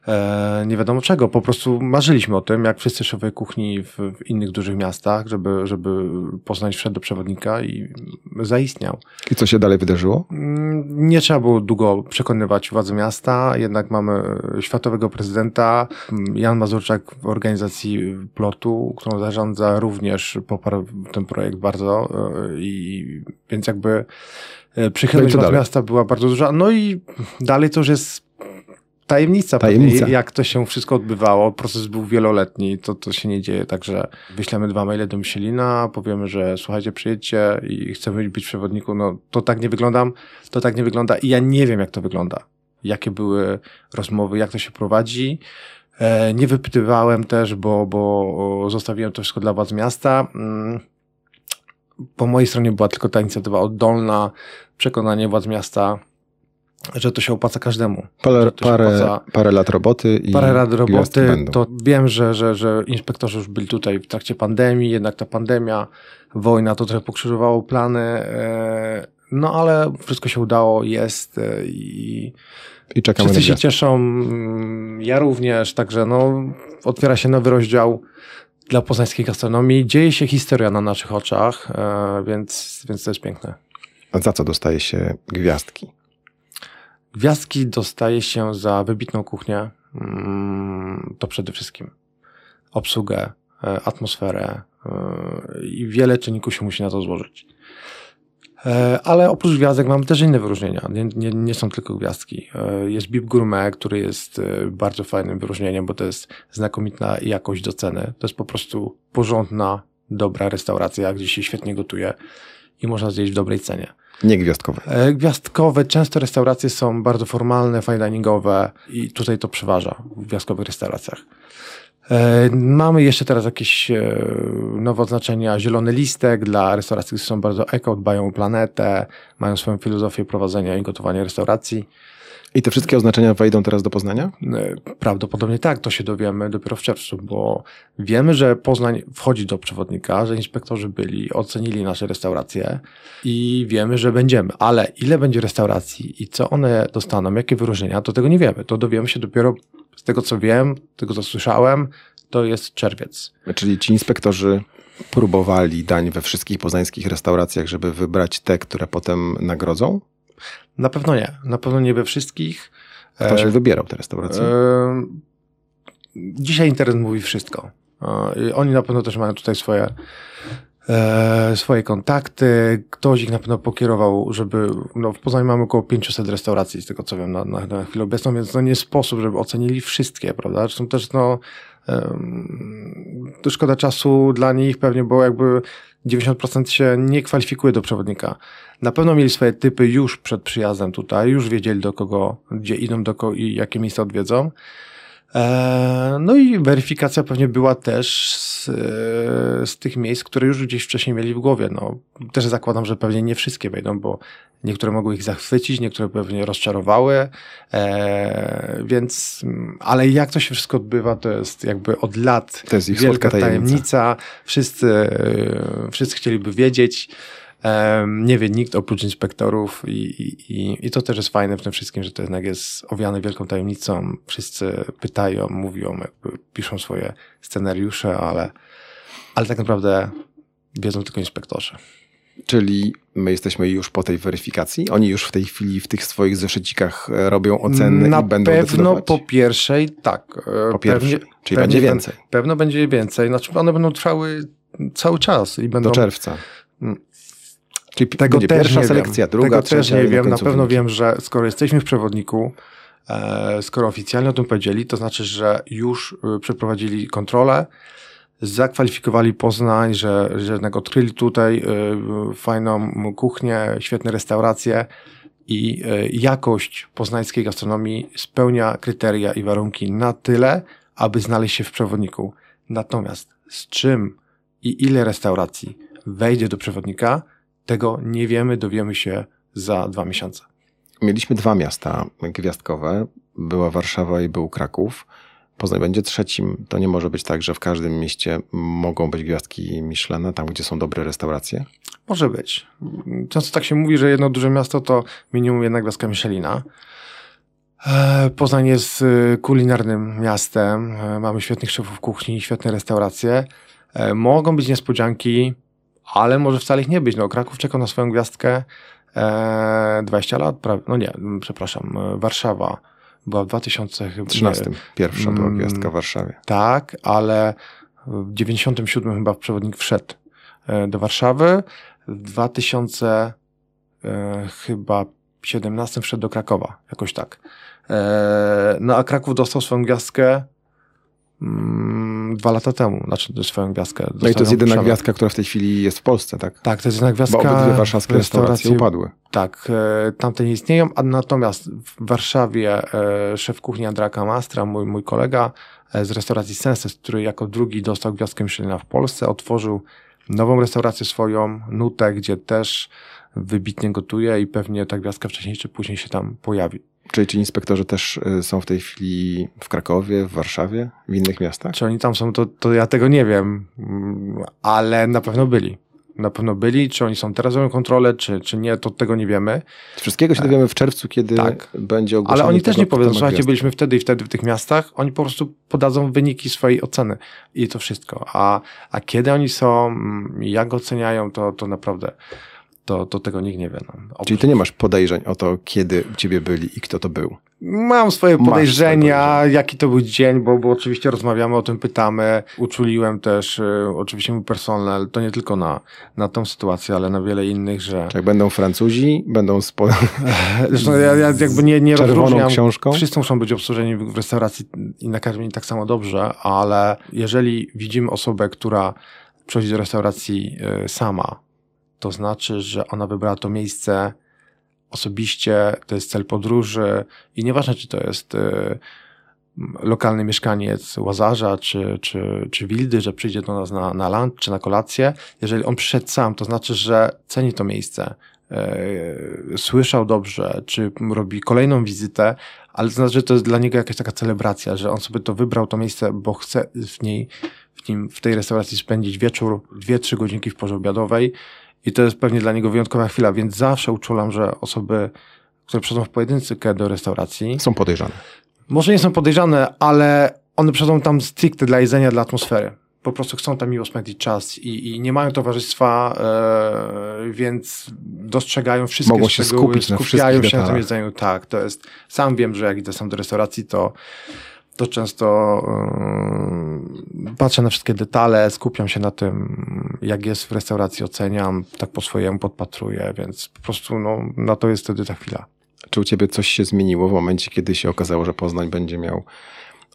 e, nie wiadomo czego. Po prostu marzyliśmy o tym, jak wszyscy szefowie kuchni w, w, innych dużych miastach, żeby, żeby Poznań wszedł do przewodnika i zaistniał. I co się dalej wydarzyło? Mm, nie trzeba było długo przekonywać władze miasta, jednak mamy światowego prezydenta. Jan Mazurczak w organizacji Plotu, którą zarządza, również poparł ten projekt bardzo e, i więc jakby e, przychylność no miasta była bardzo duża. No i dalej to już jest tajemnica, tajemnica. jak to się wszystko odbywało. Proces był wieloletni, to, to się nie dzieje tak, że wyślemy dwa maile do Michelina, powiemy, że słuchajcie, przyjedźcie i chcemy być przewodniku. No to tak nie wygląda, to tak nie wygląda i ja nie wiem, jak to wygląda. Jakie były rozmowy, jak to się prowadzi. E, nie wypytywałem też, bo, bo zostawiłem to wszystko dla władz miasta. Mm. Po mojej stronie była tylko ta inicjatywa oddolna, przekonanie władz miasta, że to się opłaca każdemu. Parę, parę, opłaca, parę lat roboty i parę lat roboty. To wiem, że, że, że inspektorzy już byli tutaj w trakcie pandemii, jednak ta pandemia, wojna to trochę pokrzyżowało plany. E, no ale wszystko się udało, jest e, i, I czekamy wszyscy się cieszą. Mm, ja również, także no, otwiera się nowy rozdział dla poznańskiej gastronomii. Dzieje się historia na naszych oczach, e, więc, więc to jest piękne. A za co dostaje się gwiazdki? Gwiazdki dostaje się za wybitną kuchnię. Mm, to przede wszystkim obsługę, e, atmosferę e, i wiele czynników się musi na to złożyć. E, ale oprócz gwiazdek mamy też inne wyróżnienia. Nie, nie, nie, są tylko gwiazdki. Jest Bib Gourmet, który jest bardzo fajnym wyróżnieniem, bo to jest znakomita jakość do ceny. To jest po prostu porządna, dobra restauracja, gdzie się świetnie gotuje i można zjeść w dobrej cenie. Nie gwiazdkowe. E, gwiazdkowe, często restauracje są bardzo formalne, fine diningowe i tutaj to przeważa w gwiazdkowych restauracjach. E, mamy jeszcze teraz jakieś e, nowe oznaczenia, zielony listek dla restauracji, które są bardzo eko, dbają o planetę, mają swoją filozofię prowadzenia i gotowania restauracji. I te wszystkie oznaczenia wejdą teraz do Poznania? E, prawdopodobnie tak, to się dowiemy dopiero w czerwcu, bo wiemy, że Poznań wchodzi do przewodnika, że inspektorzy byli, ocenili nasze restauracje i wiemy, że będziemy. Ale ile będzie restauracji i co one dostaną, jakie wyróżnienia, to tego nie wiemy. To dowiemy się dopiero z tego, co wiem, tego, co słyszałem, to jest czerwiec. Czyli ci inspektorzy próbowali dań we wszystkich poznańskich restauracjach, żeby wybrać te, które potem nagrodzą? Na pewno nie. Na pewno nie we wszystkich. Kto się e, wybierał te restauracje? E, dzisiaj internet mówi wszystko. E, oni na pewno też mają tutaj swoje e, swoje kontakty. Ktoś ich na pewno pokierował, żeby, no w Poznaniu mamy około 500 restauracji, z tego co wiem, na, na, na chwilę obecną, więc no nie sposób, żeby ocenili wszystkie, prawda? Zresztą też, no, to szkoda czasu dla nich pewnie, bo jakby 90% się nie kwalifikuje do przewodnika. Na pewno mieli swoje typy już przed przyjazdem tutaj, już wiedzieli do kogo, gdzie idą, do kogo i jakie miejsca odwiedzą. E, no i weryfikacja pewnie była też z, z, tych miejsc, które już gdzieś wcześniej mieli w głowie. No, też zakładam, że pewnie nie wszystkie wejdą, bo niektóre mogły ich zachwycić, niektóre pewnie rozczarowały, e, więc, ale jak to się wszystko odbywa, to jest jakby od lat to jest ich wielka tajemnica. tajemnica. Wszyscy, e, wszyscy chcieliby wiedzieć. Nie wie nikt oprócz inspektorów i, i, i to też jest fajne w tym wszystkim, że to jednak jest owiane wielką tajemnicą. Wszyscy pytają, mówią, jakby piszą swoje scenariusze, ale, ale tak naprawdę wiedzą tylko inspektorzy. Czyli my jesteśmy już po tej weryfikacji? Oni już w tej chwili w tych swoich zeszycikach e, robią oceny Na i będą pewno decydować? po pierwszej tak. E, po pierwszej, pewnie, czyli pewnie będzie więcej. Pewno będzie więcej. Znaczy one będą trwały cały czas. i będą Do czerwca. Czyli tego też pierwsza nie selekcja, wiem. druga, tego trzecia. też nie wiem. Na pewno wiem, że skoro jesteśmy w przewodniku, e, skoro oficjalnie o tym powiedzieli, to znaczy, że już e, przeprowadzili kontrolę, zakwalifikowali Poznań, że, że jednak odkryli tutaj e, fajną kuchnię, świetne restauracje i jakość poznańskiej gastronomii spełnia kryteria i warunki na tyle, aby znaleźć się w przewodniku. Natomiast z czym i ile restauracji wejdzie do przewodnika, tego nie wiemy, dowiemy się za dwa miesiące. Mieliśmy dwa miasta gwiazdkowe. Była Warszawa i był Kraków. Poznań będzie trzecim. To nie może być tak, że w każdym mieście mogą być gwiazdki Michelina, tam gdzie są dobre restauracje? Może być. Często tak się mówi, że jedno duże miasto to minimum jedna gwiazdka Michelina. E, Poznań jest e, kulinarnym miastem. E, mamy świetnych szefów kuchni, świetne restauracje. Mogą być niespodzianki, ale może wcale ich nie być. No, Kraków czekał na swoją gwiazdkę e, 20 lat, prawie, no nie, przepraszam, e, Warszawa była w 2013. Pierwsza była mm, gwiazdka w Warszawie. Tak, ale w 97 chyba przewodnik wszedł e, do Warszawy. W 2000 e, chyba 17 wszedł do Krakowa, jakoś tak. E, no a Kraków dostał swoją gwiazdkę dwa lata temu, znaczy swoją gwiazdkę. No i to jest jedyna gwiazdka, która w tej chwili jest w Polsce, tak? Tak, to jest jedyna gwiazdka. Bo obydwie warszawskie restauracje upadły. Tak, e, tamte nie istnieją, a natomiast w Warszawie e, szef kuchni Andraka Mastra, mój, mój kolega e, z restauracji Senses, który jako drugi dostał gwiazdkę Michelina w Polsce, otworzył nową restaurację swoją, Nutę, gdzie też wybitnie gotuje i pewnie ta gwiazdka wcześniej czy później się tam pojawi. Czyli ci inspektorzy też y, są w tej chwili w Krakowie, w Warszawie, w innych miastach? Czy oni tam są, to, to ja tego nie wiem, mm, ale na pewno byli. Na pewno byli, czy oni są teraz robią kontrolę, czy, czy nie, to tego nie wiemy. Wszystkiego się dowiemy w czerwcu, kiedy tak. będzie ogłoszenie. Ale oni też nie powiedzą, słuchajcie, byliśmy wtedy i wtedy w tych miastach, oni po prostu podadzą wyniki swojej oceny i to wszystko. A, a kiedy oni są, mm, jak oceniają, to, to naprawdę to, to tego nikt nie wie. No. Czyli ty nie masz podejrzeń o to, kiedy u ciebie byli i kto to był? Mam swoje podejrzenia, swoje jaki to był dzień, bo, bo oczywiście rozmawiamy o tym, pytamy. Uczuliłem też y, oczywiście mój personel, to nie tylko na, na tą sytuację, ale na wiele innych, że... Jak będą Francuzi, będą spo... Zresztą ja, ja jakby nie, nie rozróżniam. książką? Wszyscy muszą być obsłużeni w, w restauracji i nakarmieni tak samo dobrze, ale jeżeli widzimy osobę, która przychodzi do restauracji y, sama, to znaczy, że ona wybrała to miejsce osobiście, to jest cel podróży i nieważne, czy to jest y, lokalny mieszkaniec Łazarza czy, czy, czy Wildy, że przyjdzie do nas na, na lunch czy na kolację, jeżeli on przyszedł sam, to znaczy, że ceni to miejsce, y, słyszał dobrze, czy robi kolejną wizytę, ale to znaczy, że to jest dla niego jakaś taka celebracja, że on sobie to wybrał to miejsce, bo chce w niej, w, nim, w tej restauracji spędzić wieczór, dwie, trzy godzinki w porze obiadowej i to jest pewnie dla niego wyjątkowa chwila, więc zawsze uczulam, że osoby, które przychodzą w pojedynkę do restauracji. Są podejrzane. Może nie są podejrzane, ale one przychodzą tam stricte dla jedzenia, dla atmosfery. po prostu chcą tam miło spędzić czas i, i nie mają towarzystwa, e, więc dostrzegają wszystkie Mogą się szczegóły, skupić na skupiają się detalach. na tym jedzeniu. Tak, to jest, sam wiem, że jak idę sam do restauracji, to to często patrzę na wszystkie detale, skupiam się na tym, jak jest w restauracji, oceniam, tak po swojemu podpatruję, więc po prostu no, na to jest wtedy ta chwila. Czy u ciebie coś się zmieniło w momencie, kiedy się okazało, że Poznań będzie miał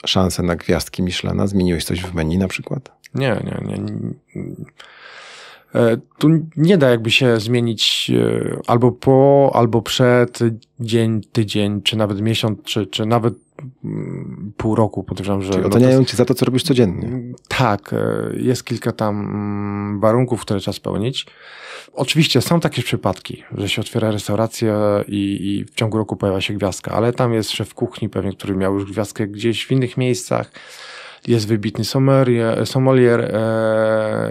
szansę na gwiazdki Michelina? Zmieniłeś coś w menu na przykład? Nie, nie, nie. E, Tu nie da jakby się zmienić e, albo po, albo przed dzień, tydzień, czy nawet miesiąc, czy, czy nawet pół roku. Podejrzewam, że. Czyli no oceniają jest- cię za to, co robisz codziennie. Tak, e, jest kilka tam mm, warunków, które trzeba spełnić. Oczywiście są takie przypadki, że się otwiera restauracja i, i w ciągu roku pojawia się gwiazdka, ale tam jest szef kuchni pewnie, który miał już gwiazdkę gdzieś w innych miejscach. Jest wybitny sommelier, sommelier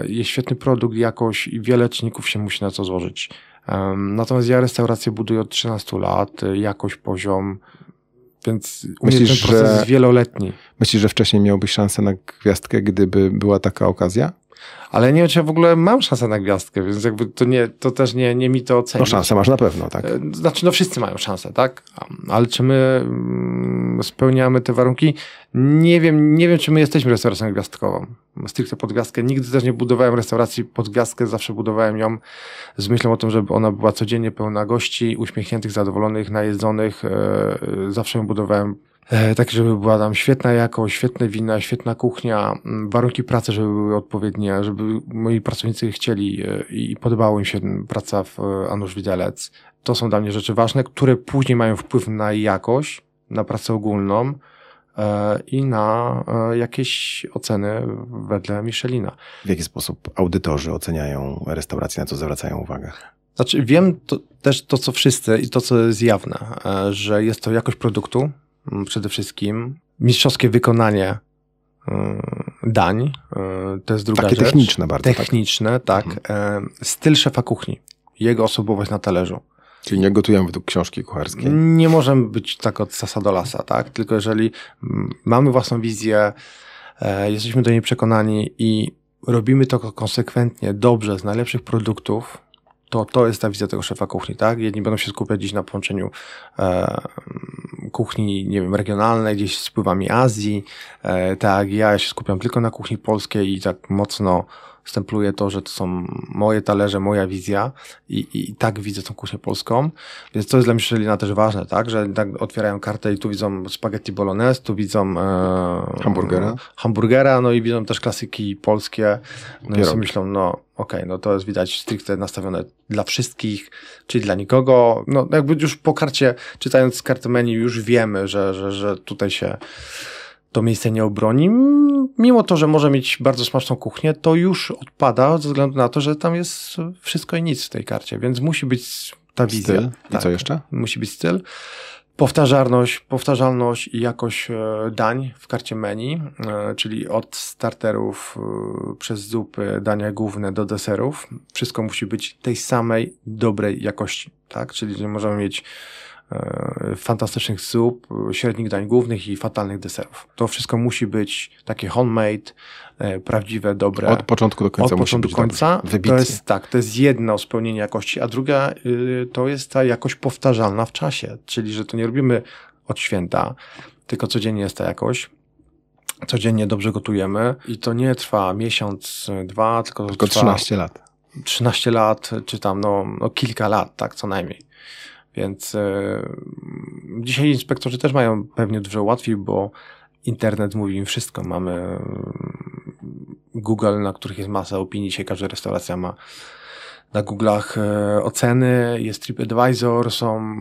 jest świetny produkt, jakość i wiele czynników się musi na to złożyć. Natomiast ja restaurację buduję od 13 lat, e, jakość, poziom, więc mnie ten Myślisz, proces że- jest wieloletni. Myślisz, że wcześniej miałbyś szansę na gwiazdkę, gdyby była taka okazja? Ale nie wiem, czy ja w ogóle mam szansę na gwiazdkę, więc jakby to nie, to też nie, nie mi to ocenić. No szansę masz na pewno, tak. E, Znaczy, no wszyscy mają szansę, tak? Ale czy my mm, spełniamy te warunki? Nie wiem, nie wiem, czy my jesteśmy restauracją gwiazdkową. Stricte pod gwiazdkę. Nigdy też nie budowałem restauracji pod gwiazdkę, zawsze budowałem ją z myślą o tym, żeby ona była codziennie pełna gości, uśmiechniętych, zadowolonych, najedzonych. E, e, Zawsze ją budowałem tak, żeby była tam świetna jakość, świetne wina, świetna kuchnia, mm, warunki pracy, żeby były odpowiednie, żeby moi pracownicy chcieli e, i podobało im się praca w e, Anusz Widelec. To są dla mnie rzeczy ważne, które później mają wpływ na jakość, na pracę ogólną e, i na e, jakieś oceny wedle Michelina. W jaki sposób audytorzy oceniają restauracje, na co zwracają uwagę? Znaczy, wiem to, też to, co wszyscy i to, co jest jawne, e, że jest to jakość produktu przede wszystkim, mistrzowskie wykonanie e, dań, e, to jest druga Takie rzecz. techniczne bardzo, tak? Techniczne, tak. E, Styl szefa kuchni, jego osobowość na talerzu. Czyli nie gotują według książki kucharskiej. Nie możemy być tak od sasa do lasa, tak? Tylko jeżeli mm, mamy własną wizję, e, jesteśmy do niej przekonani i robimy to konsekwentnie, dobrze, z najlepszych produktów, to to jest ta wizja tego szefa kuchni, tak? Jedni będą się skupiać gdzieś na połączeniu e, kuchni, nie wiem, regionalnej, gdzieś z wpływami Azji, e, tak, ja się skupiam tylko na kuchni polskiej i tak mocno stempluję to, że to są moje talerze, moja wizja i, i, i tak widzę tą kuchnię polską, więc to jest dla Michelina też ważne, tak, że tak otwierają kartę i tu widzą spaghetti bolognese, tu widzą e, Hamburgera. hamburgera, no i widzą też klasyki polskie, no i Pierogi. sobie myślą, no okej, no to jest widać stricte nastawione dla wszystkich, czyli dla nikogo, no jakby już po karcie, czytając kartę menu już wiemy, że, że, że tutaj się to miejsce nie obroni. Mimo to, że może mieć bardzo smaczną kuchnię, to już odpada ze względu na to, że tam jest wszystko i nic w tej karcie, więc musi być ta wizja. Styl. I Tak, co jeszcze? Musi być styl. Powtarzalność, powtarzalność i jakość e, dań w karcie menu, e, czyli od starterów e, przez zupy, dania główne do deserów. Wszystko musi być tej samej dobrej jakości, tak? Czyli nie możemy mieć fantastycznych zup, e, średnich dań głównych i fatalnych deserów. To wszystko musi być takie homemade, e, prawdziwe, dobre. Od początku do końca Od początku do końca. To jest tak, to jest jedno spełnienie jakości, a druga y, to jest ta jakość powtarzalna w czasie, czyli że to nie robimy od święta, tylko codziennie jest ta jakość. Codziennie dobrze gotujemy i to nie trwa miesiąc, dwa, tylko, Tylko trwa 13 lat. 13 lat, czy tam no, no kilka lat, tak, co najmniej. Więc y, dzisiaj inspektorzy też mają pewnie dużo łatwiej, bo internet mówi im wszystko. Mamy y, Google, na których jest masa opinii. Dzisiaj każda restauracja ma na Google'ach e, oceny, jest TripAdvisor, są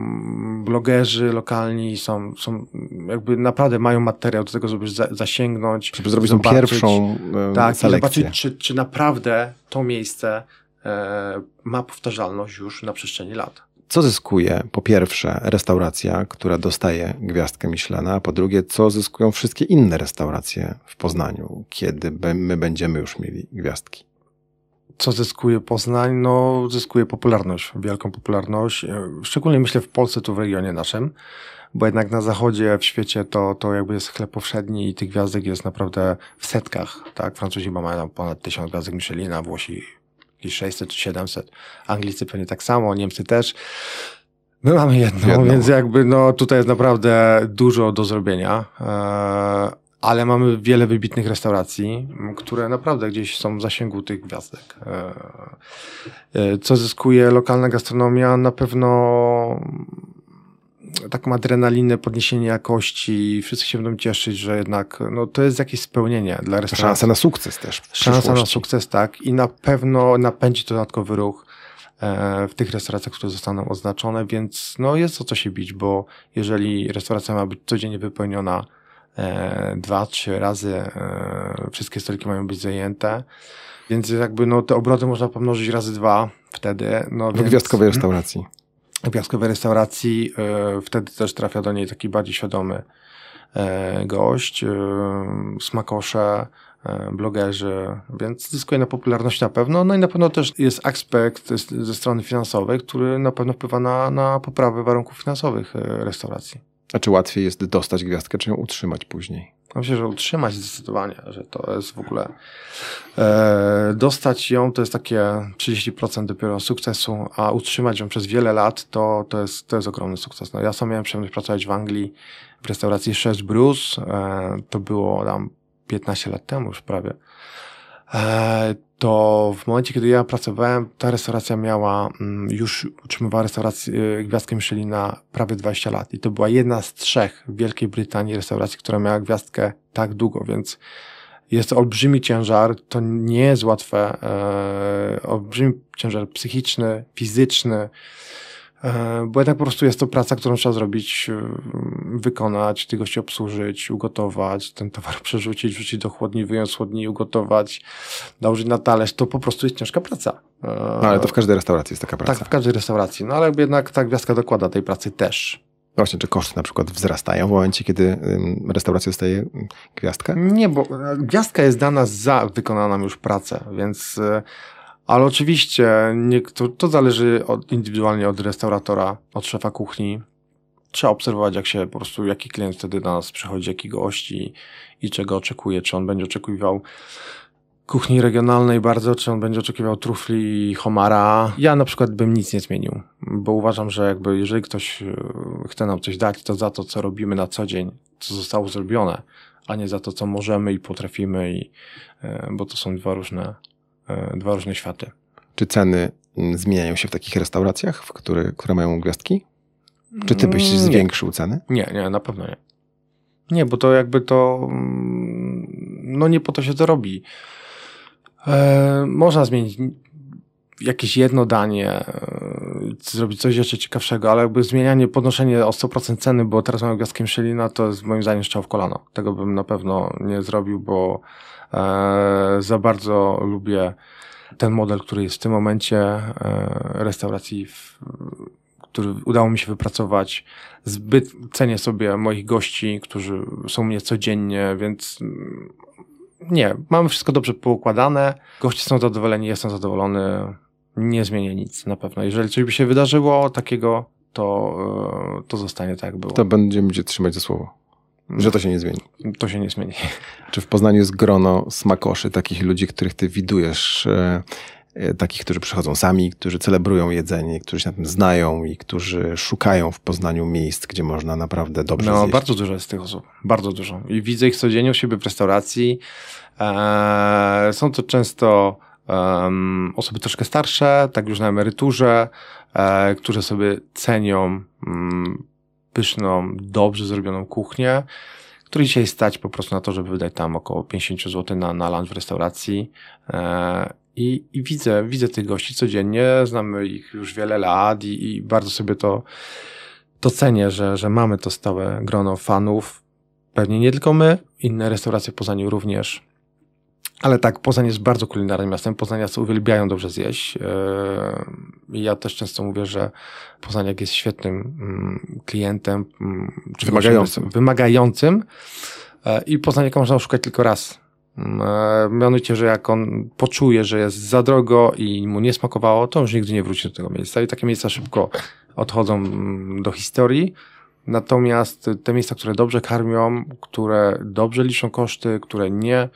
blogerzy lokalni, są, są jakby naprawdę mają materiał do tego, żeby za, zasięgnąć. Żeby zrobić tą pierwszą e, tak, selekcję. zobaczyć, czy, czy naprawdę to miejsce e, ma powtarzalność już na przestrzeni lat. Co zyskuje po pierwsze restauracja, która dostaje gwiazdkę Michelina, a po drugie, co zyskują wszystkie inne restauracje w Poznaniu, kiedy my będziemy już mieli gwiazdki? co zyskuje Poznań? No, zyskuje popularność, wielką popularność. Szczególnie myślę w Polsce, tu w regionie naszym, bo jednak na zachodzie, w świecie to, to jakby jest chleb powszedni i tych gwiazdek jest naprawdę w setkach, tak? Francuzi mają ponad tysiąc gwiazdek Michelina, Włosi jakieś 600 czy 700, Anglicy pewnie tak samo, Niemcy też. My mamy jedną, jedną, więc jakby no tutaj jest naprawdę dużo do zrobienia. Eee, ale mamy wiele wybitnych restauracji, które naprawdę gdzieś są w zasięgu tych gwiazdek. Eee, co zyskuje lokalna gastronomia? Na pewno taką adrenalinę, podniesienie jakości, wszyscy się będą cieszyć, że jednak no, to jest jakieś spełnienie dla restauracji. Szansa na sukces też. Szansa na sukces, tak. I na pewno napędzi to dodatkowy ruch e, w tych restauracjach, które zostaną oznaczone, więc no jest o co się bić, bo jeżeli restauracja ma być codziennie wypełniona e, dwa, trzy razy, e, wszystkie stoliki mają być zajęte, więc jakby no te obroty można pomnożyć razy dwa wtedy. No, w więc... gwiazdkowej restauracji gwiazdkowej restauracji, e, wtedy też trafia do niej taki bardziej świadomy e, gość, e, smakosze, blogerzy, więc zyskuje na popularność na pewno. No i na pewno też jest aspekt ze strony finansowej, który na pewno wpływa na, na poprawę warunków finansowych restauracji. A czy łatwiej jest dostać gwiazdkę, czy ją utrzymać później? Myślę, że utrzymać zdecydowanie, że to jest w ogóle. E, dostać ją to jest takie 30% dopiero sukcesu, a utrzymać ją przez wiele lat to, to, jest, to jest ogromny sukces. No, ja sam miałem przyjemność pracować w Anglii w restauracji Chef Bruce. E, to było tam 15 lat temu już prawie. E, to w momencie, kiedy ja pracowałem, ta restauracja miała, mm, już utrzymywała restaurację e, Gwiazdkę Michelina prawie 20 lat. I to była jedna z trzech w Wielkiej Brytanii restauracji, która miała gwiazdkę tak długo, więc jest olbrzymi ciężar, to nie jest łatwe, e, olbrzymi ciężar psychiczny, fizyczny, bo jednak po prostu jest to praca, którą trzeba zrobić, e, wykonać, tych gości obsłużyć, ugotować, ten towar przerzucić, wrzucić do chłodni, wyjąć z chłodni, ugotować, nałożyć na talerz. To po prostu jest ciężka praca. E, no, ale to w każdej restauracji jest taka praca. Tak, w każdej restauracji. No ale jednak ta gwiazdka dokłada tej pracy też. Właśnie, czy koszty na przykład wzrastają w momencie, kiedy restauracja dostaje gwiazdkę? Nie, bo gwiazdka jest dana za wykonaną już pracę, więc ale oczywiście to, to zależy od, indywidualnie od restauratora, od szefa kuchni. Trzeba obserwować, jak się po prostu, jaki klient wtedy do nas przychodzi, jaki gości i czego oczekuje. Czy on będzie oczekiwał kuchni regionalnej bardzo, czy on będzie oczekiwał trufli i homara. Ja na przykład bym nic nie zmienił, bo uważam, że jakby jeżeli ktoś e, chce nam coś dać, to za to, co robimy na co dzień, co zostało zrobione, a nie za to, co możemy i potrafimy, i, e, bo to są dwa różne dwa różne światy. Czy ceny mm, zmieniają się w takich restauracjach, w które, które mają gwiazdki? Czy ty byś mm, zwiększył ceny? Nie, nie, na pewno nie. Nie, bo to jakby to, mm, no nie po to się to robi. E, można zmienić jakieś jedno danie, e, zrobić coś jeszcze ciekawszego, ale jakby zmienianie, podnoszenie o 100% ceny, bo teraz mamy gwiazdkę Michelina, to jest moim zdaniem strzał w kolano. Tego bym na pewno nie zrobił, bo E, za bardzo lubię ten model, który jest w tym momencie e, restauracji, który udało mi się wypracować. Zbyt cenię sobie moich gości, którzy są mnie codziennie, więc mm, nie, mamy wszystko dobrze poukładane. Goście są zadowoleni, jestem zadowolony. Nie zmienię nic na pewno. Jeżeli coś by się wydarzyło takiego, to, e, to zostanie tak jak było. To będziemy cię trzymać za słowo. Że to się nie zmieni. To się nie zmieni. Czy w Poznaniu jest grono smakoszy, takich ludzi, których ty widujesz, e, e, takich, którzy przychodzą sami, którzy celebrują jedzenie, którzy się na tym znają i którzy szukają w Poznaniu miejsc, gdzie można naprawdę dobrze No, zjeść. bardzo dużo jest tych osób. Bardzo dużo. I widzę ich codziennie u siebie w restauracji. Eee, są to często um, osoby troszkę starsze, tak już na emeryturze, e, które sobie cenią um, pyszną, dobrze zrobioną kuchnię, której dzisiaj stać po prostu na to, żeby wydać tam około 50 zł na, na lunch w restauracji. E, I, I widzę, widzę tych gości codziennie, znamy ich już wiele lat i, i bardzo sobie to, to cenię, że, że mamy to stałe grono fanów. Pewnie nie tylko my, inne restauracje poza nim również. Ale tak, Poznań jest bardzo kulinarnym miastem. Poznaniacy uwielbiają dobrze zjeść. I ja też często mówię, że Poznaniak jest świetnym mm, klientem. Mm, czy wymagającym. Wymagającym. Yy, I Poznaniaka można oszukać tylko raz. E, mianowicie, że jak on poczuje, że jest za drogo i mu nie smakowało, to już nigdy nie wróci do tego miejsca. I takie miejsca szybko odchodzą mm, do historii. Natomiast te miejsca, które dobrze karmią, które dobrze liczą koszty, które nie, e,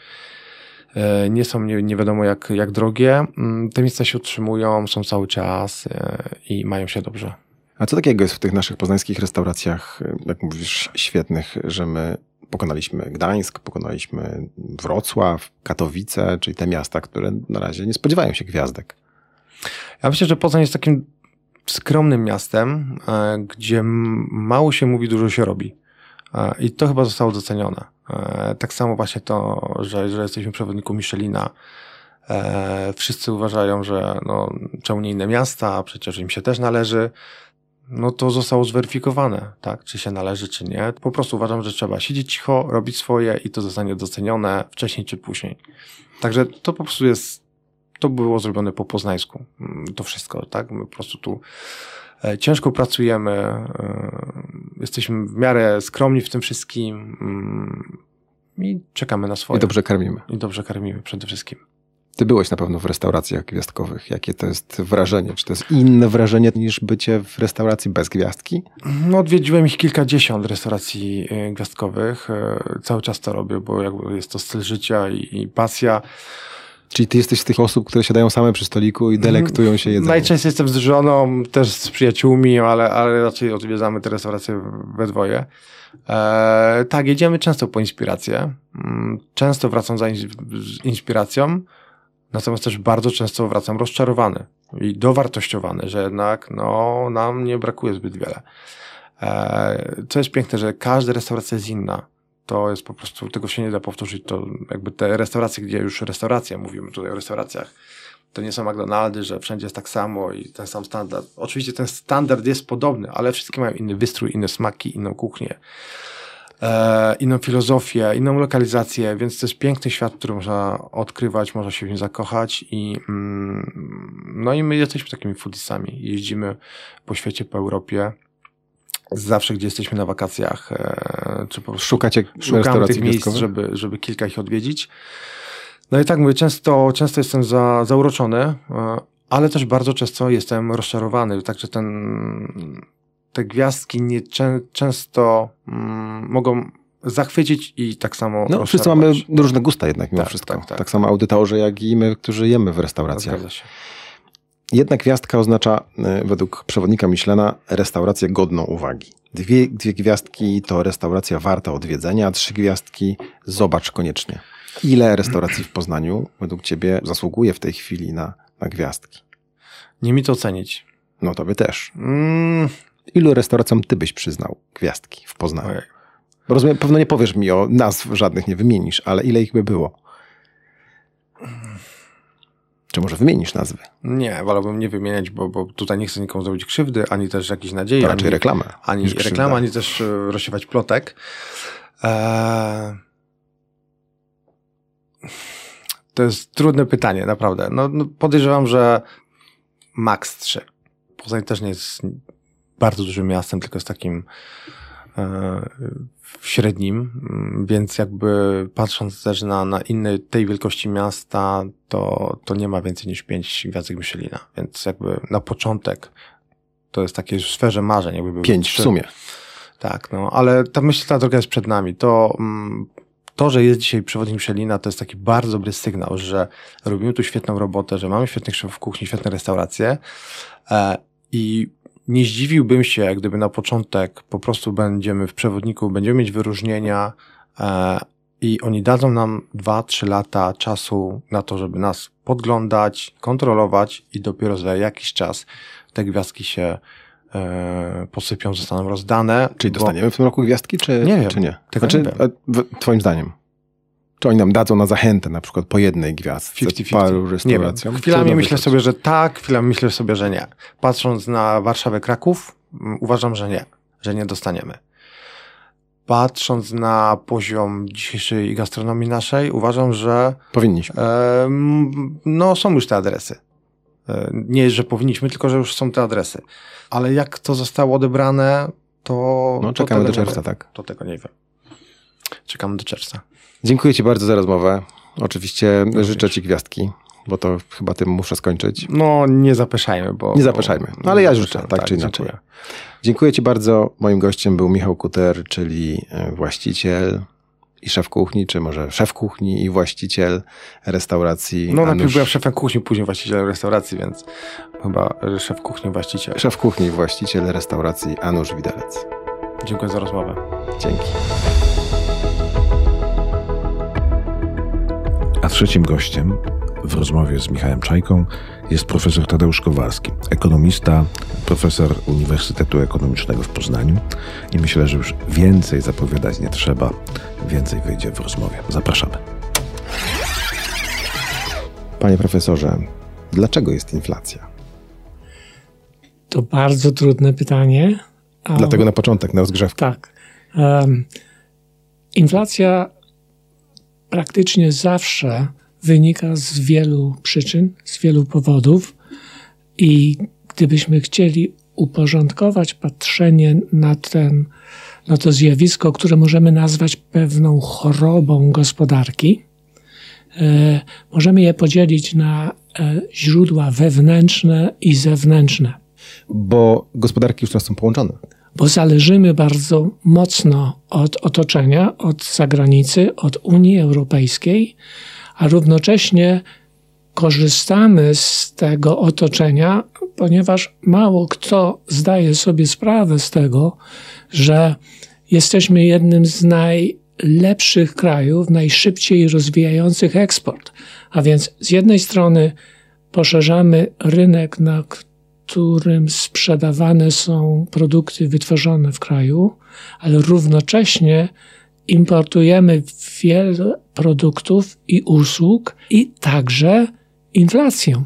nie są nie, nie wiadomo jak, jak drogie, mm, te miejsca się utrzymują, są cały czas e, i mają się dobrze. A co takiego jest w tych naszych poznańskich restauracjach, jak mówisz, świetnych, że my pokonaliśmy Gdańsk, pokonaliśmy Wrocław, Katowice, czyli te miasta, które na razie nie spodziewają się gwiazdek? Ja myślę, że Poznań jest takim skromnym miastem, e, gdzie mało się mówi, dużo się robi. E, I to chyba zostało docenione. E, tak samo właśnie to, że, że jesteśmy przewodnikiem Michelina. Wszyscy uważają, że no, czemu nie inne miasta, przecież im się też należy. No to zostało zweryfikowane, tak? Czy się należy, czy nie. Po prostu uważam, że trzeba siedzieć cicho, robić swoje i to zostanie docenione wcześniej czy później. Także to po prostu jest to było zrobione po poznańsku. Mm, to wszystko, tak? My po prostu tu e, ciężko pracujemy, e, jesteśmy w miarę skromni w tym wszystkim mm, i czekamy na swoje. I dobrze karmimy. I dobrze karmimy przede wszystkim. Ty byłeś na pewno w restauracjach gwiazdkowych. Jakie to jest wrażenie? Czy to jest inne wrażenie niż bycie w restauracji bez gwiazdki? No, odwiedziłem ich kilkadziesiąt restauracji e, gwiazdkowych. Cały czas to robię, bo jakby jest to styl życia i pasja. Czyli ty jesteś z tych osób, które siadają same przy stoliku i delektują się jedzeniem? Najczęściej jestem z żoną, też z przyjaciółmi, ale, ale raczej odwiedzamy te restauracje we dwoje. E, tak, jedziemy często po inspirację. Mm, często wracam za inspiracją, natomiast też bardzo często wracam rozczarowany i dowartościowany, że jednak no, nam nie brakuje zbyt wiele. E, co jest piękne, że każda restauracja jest inna to jest po prostu, tego się nie da powtórzyć. To jakby te restauracje, gdzie już restauracja, mówimy tutaj o restauracjach, to nie są McDonaldy, że wszędzie jest tak samo i ten sam standard. Oczywiście ten standard jest podobny, ale wszystkie mają inny wystrój, inne smaki, inną kuchnię, e, inną filozofię, inną lokalizację, więc to jest piękny świat, który można odkrywać, można się w nim zakochać i mm, no i my jesteśmy takimi foodisami. Jeździmy po świecie, po Europie zawsze, gdzie jesteśmy na wakacjach, e, czy po prostu Szukacie szukamy tych miejsc, żeby, żeby kilka ich odwiedzić. No i tak mówię, często, często jestem za, zauroczony, e, ale też bardzo często jestem rozczarowany. Także ten, te gwiazdki nie, często mm, mogą zachwycić i tak samo. No, wszyscy mamy różne gusta jednak mimo tak, wszystko. Tak, tak, tak, samo audytorzy, jak i my, którzy jemy w restauracjach. Zgadza się. Jedna gwiazdka oznacza e, według przewodnika Michelena restaurację godną uwagi. Dwie, dwie gwiazdki to restauracja warta odwiedzenia, a trzy gwiazdki zobacz koniecznie. Ile restauracji w Poznaniu według Ciebie zasługuje w tej chwili na, na gwiazdki? Nie mi to ocenić. No to by też. Mm. Ilu restauracjom Ty byś przyznał gwiazdki w Poznaniu? Ojej. Rozumiem, pewno nie powiesz mi o nazw żadnych, nie wymienisz, ale ile ich by było? Czy może wymienisz nazwy? Nie, wolałbym nie wymieniać, bo, bo tutaj nie chcę nikomu zrobić krzywdy, ani też jakiejś nadziei. To raczej ani, reklamę. Ani reklamę, ani też e, rozsiewać plotek. Eee... To jest trudne pytanie, naprawdę. No, no podejrzewam, że maks 3. Poznań też nie jest bardzo dużym miastem, tylko jest takim w średnim, mm, więc jakby patrząc też na, na inne tej wielkości miasta, to, to nie ma więcej niż pięć gwiazdek Michelina, więc jakby na początek to jest takie w sferze marzeń. Jakby pięć w sumie. Tak, no, ale ta myśl, ta droga jest przed nami. To, mm, to, że jest dzisiaj przewodnik Michelina, to jest taki bardzo dobry sygnał, że robimy tu świetną robotę, że mamy świetnych szefów kuchni, świetne restauracje e, i nie zdziwiłbym się, gdyby na początek po prostu będziemy w przewodniku, będziemy mieć wyróżnienia e, i oni dadzą nam 2-3 lata czasu na to, żeby nas podglądać, kontrolować i dopiero za jakiś czas te gwiazdki się e, posypią, zostaną rozdane. Czyli dostaniemy w tym roku gwiazdki, czy nie? Wiem, czy nie? Tego znaczy, nie twoim zdaniem? Czy oni nam dadzą na zachętę na przykład po jednej gwiazdce 50 -50. paru restauracjom? Chwilami myślę sobie, że tak, chwilami myślę sobie, że nie. Patrząc na Warszawę, Kraków, mm, uważam, że nie, że nie dostaniemy. Patrząc na poziom dzisiejszej gastronomii naszej, uważam, że... Powinniśmy. E, no, są już te adresy. E, nie, że powinniśmy, tylko że już są te adresy. Ale jak to zostało odebrane, to... No, czekamy do czerwca, tak? To tego nie wiem. Czekamy do czerwca. Dziękuję Ci bardzo za rozmowę. Oczywiście życzę Ci gwiazdki bo to chyba tym muszę skończyć. No, nie zapeszajmy, bo... Nie zapeszajmy, no, ale ja życzę, tak, tak czy inaczej. Dziękuję. dziękuję Ci bardzo. Moim gościem był Michał Kuter, czyli e, właściciel i szef kuchni, czy może szef kuchni i właściciel restauracji. No, Anusz... najpierw byłem szefem kuchni, później właścicielem restauracji, więc chyba szef kuchni, właściciel. Szef kuchni, właściciel restauracji Anusz Widelec. Dziękuję za rozmowę. Dzięki. A trzecim gościem w rozmowie z Michałem Czajką jest profesor Tadeusz Kowalski, ekonomista, profesor Uniwersytetu Ekonomicznego w Poznaniu i myślę, że już więcej zapowiadać nie trzeba, więcej wyjdzie w rozmowie. Zapraszamy. Panie profesorze, dlaczego jest inflacja? To bardzo trudne pytanie. Dlatego na początek, na rozgrzewkę. Tak. Um, inflacja praktycznie zawsze wynika z wielu przyczyn, z wielu powodów i gdybyśmy chcieli uporządkować patrzenie na, ten, na to zjawisko, które możemy nazwać pewną chorobą gospodarki, e, możemy je podzielić na e, źródła wewnętrzne i zewnętrzne. Bo gospodarki już teraz są połączone. Bo zależymy bardzo mocno od otoczenia, od zagranicy, od Unii Europejskiej, a równocześnie korzystamy z tego otoczenia, ponieważ mało kto zdaje sobie sprawę z tego, że jesteśmy jednym z najlepszych krajów, najszybciej rozwijających eksport. A więc z jednej strony poszerzamy rynek, na którym sprzedawane są produkty wytworzone w kraju, ale równocześnie importujemy wiele produktów i usług i także inflację.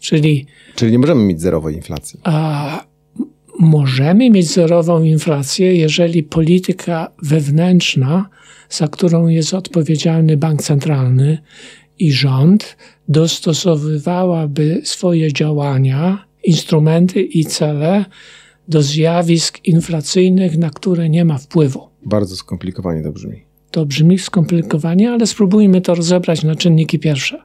Czyli, Czyli nie możemy mieć zerowej inflacji. A, możemy mieć zerową inflację, jeżeli polityka wewnętrzna, za którą jest odpowiedzialny bank centralny i rząd, dostosowywałaby swoje działania, instrumenty i cele do zjawisk inflacyjnych, na które nie ma wpływu. Bardzo skomplikowanie to brzmi. To brzmi skomplikowanie, ale spróbujmy to rozebrać na czynniki pierwsze.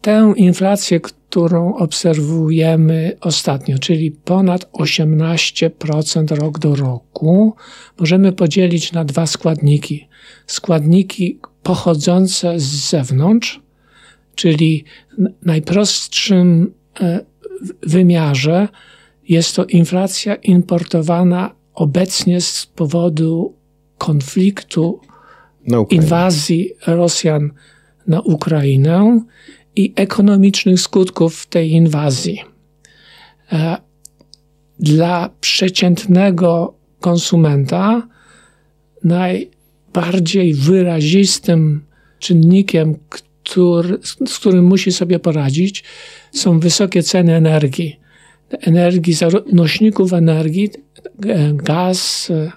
Tę inflację, którą obserwujemy ostatnio, czyli ponad 18% rok do roku, możemy podzielić na dwa składniki. Składniki pochodzące z zewnątrz, czyli najprostszym e, wymiarze jest to inflacja importowana obecnie z powodu konfliktu, inwazji Rosjan na Ukrainę i ekonomicznych skutków tej inwazji. E, dla przeciętnego konsumenta najbardziej wyrazistym czynnikiem, który, z którym musi sobie poradzić, są wysokie ceny energii. Energii, nośników energii, e, gaz, e,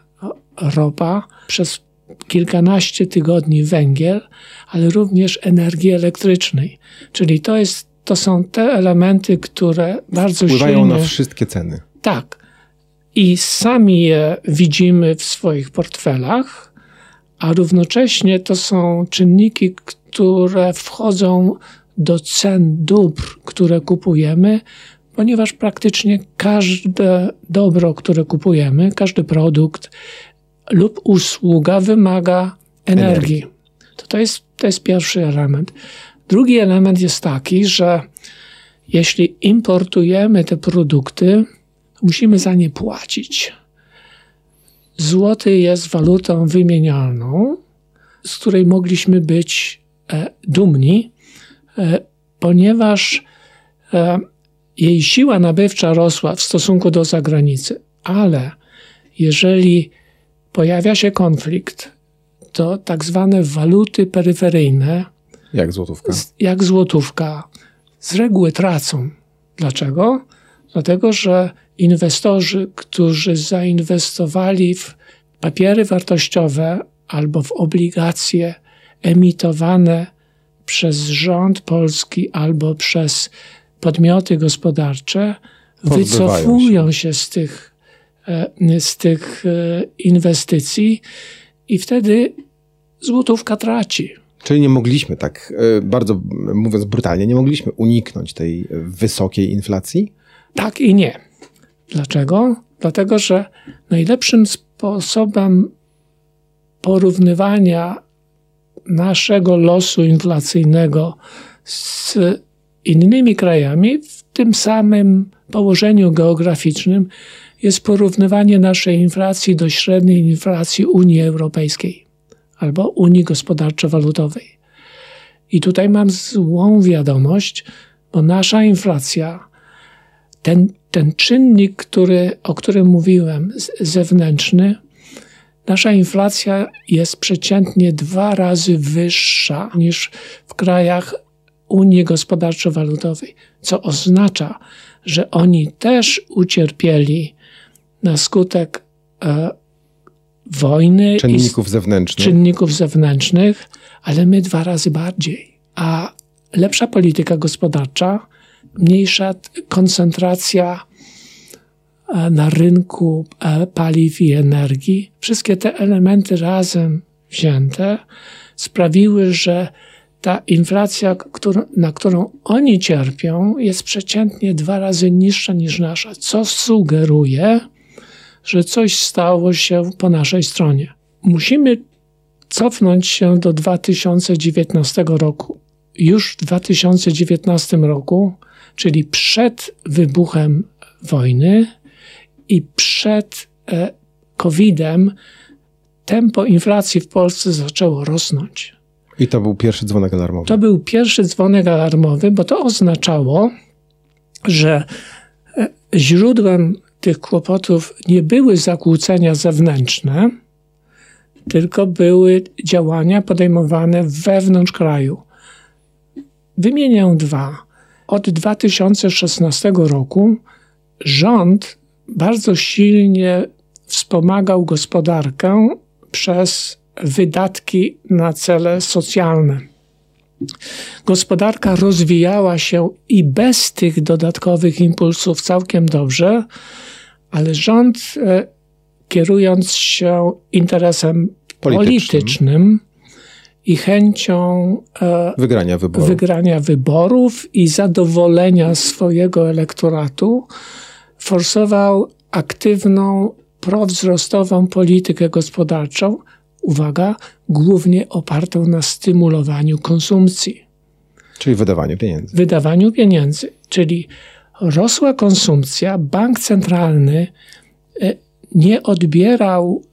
ropa, przez kilkanaście tygodni węgiel, ale również energii elektrycznej. Czyli to, jest, to są te elementy, które bardzo Wpływają silnie... na wszystkie ceny. Tak. I sami je widzimy w swoich portfelach, a równocześnie to są czynniki, które wchodzą do cen dóbr, które kupujemy, ponieważ praktycznie każde dobro, które kupujemy, każdy produkt lub usługa wymaga energii. energii. To, to, jest, to jest pierwszy element. Drugi element jest taki, że jeśli importujemy te produkty, musimy za nie płacić. Złoty jest walutą wymienialną, z której mogliśmy być e, dumni, ponieważ e, jej siła nabywcza rosła w stosunku do zagranicy, ale jeżeli pojawia się konflikt, to tak zwane waluty peryferyjne, jak złotówka, jak złotówka, z reguły tracą. Dlaczego? Dlatego, że inwestorzy, którzy zainwestowali w papiery wartościowe albo w obligacje emitowane przez rząd polski albo przez podmioty gospodarcze wycofują się. się z tych, e, z tych e, inwestycji i wtedy złotówka traci. Czyli nie mogliśmy tak, e, bardzo mówiąc brutalnie, nie mogliśmy uniknąć tej wysokiej inflacji? Tak i nie. Dlaczego? Dlatego, że najlepszym sposobem porównywania naszego losu inflacyjnego z innymi krajami w tym samym położeniu geograficznym jest porównywanie naszej inflacji do średniej inflacji Unii Europejskiej albo Unii Gospodarczo-Walutowej. I tutaj mam złą wiadomość, bo nasza inflacja, ten, ten czynnik, który, o którym mówiłem, zewnętrzny, nasza inflacja jest przeciętnie dwa razy wyższa niż w krajach Unii Gospodarczo-Walutowej, co oznacza, że oni też ucierpieli na skutek e, wojny. Czynników i zewnętrznych. Czynników zewnętrznych, ale my dwa razy bardziej. A lepsza polityka gospodarcza, mniejsza koncentracja na rynku e, paliw i energii, wszystkie te elementy razem wzięte sprawiły, że ta inflacja, na którą oni cierpią, jest przeciętnie dwa razy niższa niż nasza, co sugeruje, że coś stało się po naszej stronie. Musimy cofnąć się do 2019 roku. Już w 2019 roku, czyli przed wybuchem wojny i przed e, COVID-em, tempo inflacji w Polsce zaczęło rosnąć. I to był pierwszy dzwonek alarmowy. To był pierwszy dzwonek alarmowy, bo to oznaczało, że e, źródłem tych kłopotów nie były zakłócenia zewnętrzne, tylko były działania podejmowane wewnątrz kraju. Wymienię dwa. Od 2016 roku rząd bardzo silnie wspomagał gospodarkę przez wydatki na cele socjalne. Gospodarka rozwijała się i bez tych dodatkowych impulsów całkiem dobrze, ale rząd, e, kierując się interesem politycznym, politycznym i chęcią e, wygrania wyborów. wygrania wyborów i zadowolenia swojego elektoratu, forsował aktywną, prowzrostową politykę gospodarczą, uwaga, głównie opartą na stymulowaniu konsumpcji. Czyli wydawaniu pieniędzy. Wydawaniu pieniędzy, czyli rosła konsumpcja, bank centralny e, nie odbierał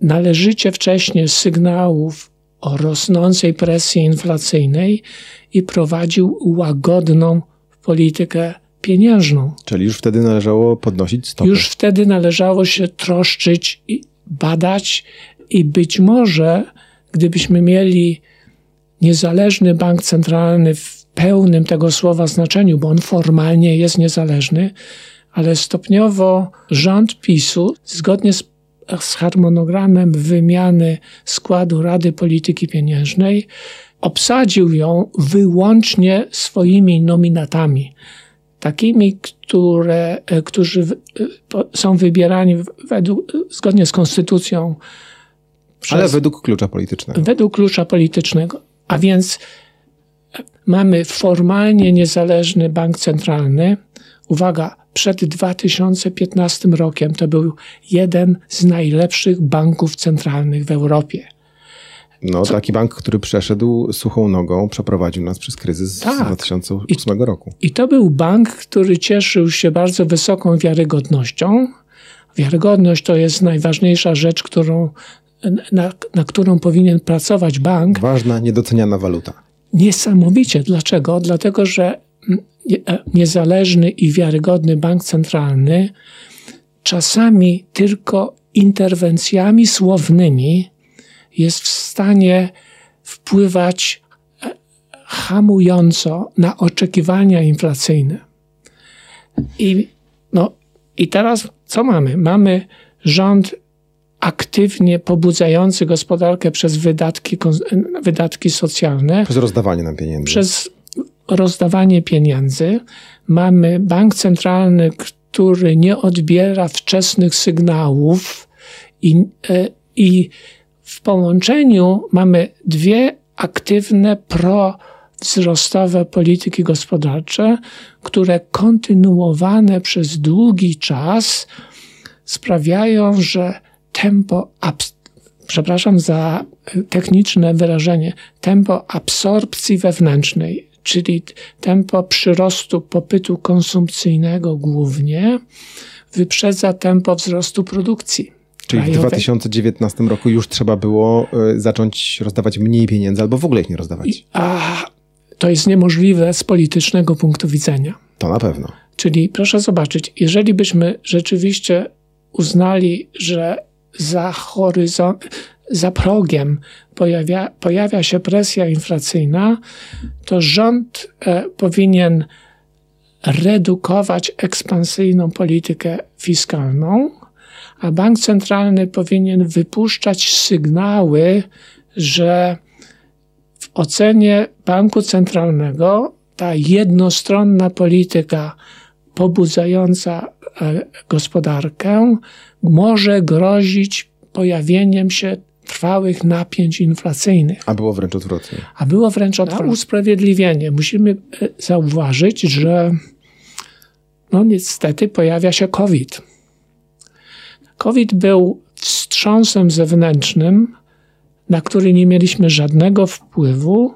należycie wcześnie sygnałów o rosnącej presji inflacyjnej i prowadził łagodną politykę pieniężną. Czyli już wtedy należało podnosić stopy. Już wtedy należało się troszczyć i badać i być może gdybyśmy mieli niezależny bank centralny w pełnym tego słowa znaczeniu, bo on formalnie jest niezależny, ale stopniowo rząd PiSu, zgodnie z, z harmonogramem wymiany składu Rady Polityki Pieniężnej, obsadził ją wyłącznie swoimi nominatami. Takimi, które, e, którzy e, są wybierani według, zgodnie z konstytucją. Przez, ale według klucza politycznego. Według klucza politycznego. A więc mamy formalnie niezależny bank centralny. Uwaga, przed 2015 rokiem to był jeden z najlepszych banków centralnych w Europie. No, Co? taki bank, który przeszedł suchą nogą, przeprowadził nas przez kryzys tak. 2008 I, roku. I to był bank, który cieszył się bardzo wysoką wiarygodnością. Wiarygodność to jest najważniejsza rzecz, którą, na, na którą powinien pracować bank. Ważna, niedoceniana waluta. Niesamowicie. Dlaczego? Dlatego, że e, niezależny i wiarygodny bank centralny czasami tylko interwencjami słownymi jest w stanie wpływać e, hamująco na oczekiwania inflacyjne. I, no, i teraz co mamy? Mamy rząd aktywnie pobudzający gospodarkę przez wydatki, wydatki socjalne. Przez rozdawanie nam pieniędzy. Przez rozdawanie pieniędzy. Mamy bank centralny, który nie odbiera wczesnych sygnałów i, e, i w połączeniu mamy dwie aktywne, prowzrostowe polityki gospodarcze, które kontynuowane przez długi czas sprawiają, że tempo, przepraszam za techniczne wyrażenie, tempo absorpcji wewnętrznej, czyli tempo przyrostu popytu konsumpcyjnego głównie, wyprzedza tempo wzrostu produkcji. Czyli w 2019 roku już trzeba było e, zacząć rozdawać mniej pieniędzy albo w ogóle ich nie rozdawać. I, a to jest niemożliwe z politycznego punktu widzenia. To na pewno. Czyli proszę zobaczyć, jeżeli byśmy rzeczywiście uznali, że za horyzont, za progiem pojawia, pojawia się presja inflacyjna, to rząd e, powinien redukować ekspansyjną politykę fiskalną, a bank centralny powinien wypuszczać sygnały, że w ocenie banku centralnego ta jednostronna polityka pobudzająca e, gospodarkę może grozić pojawieniem się trwałych napięć inflacyjnych. A było wręcz odwrotnie. A było wręcz odwrotnie. Na usprawiedliwienie musimy e, zauważyć, że no niestety pojawia się COVID. COVID był wstrząsem zewnętrznym, na który nie mieliśmy żadnego wpływu,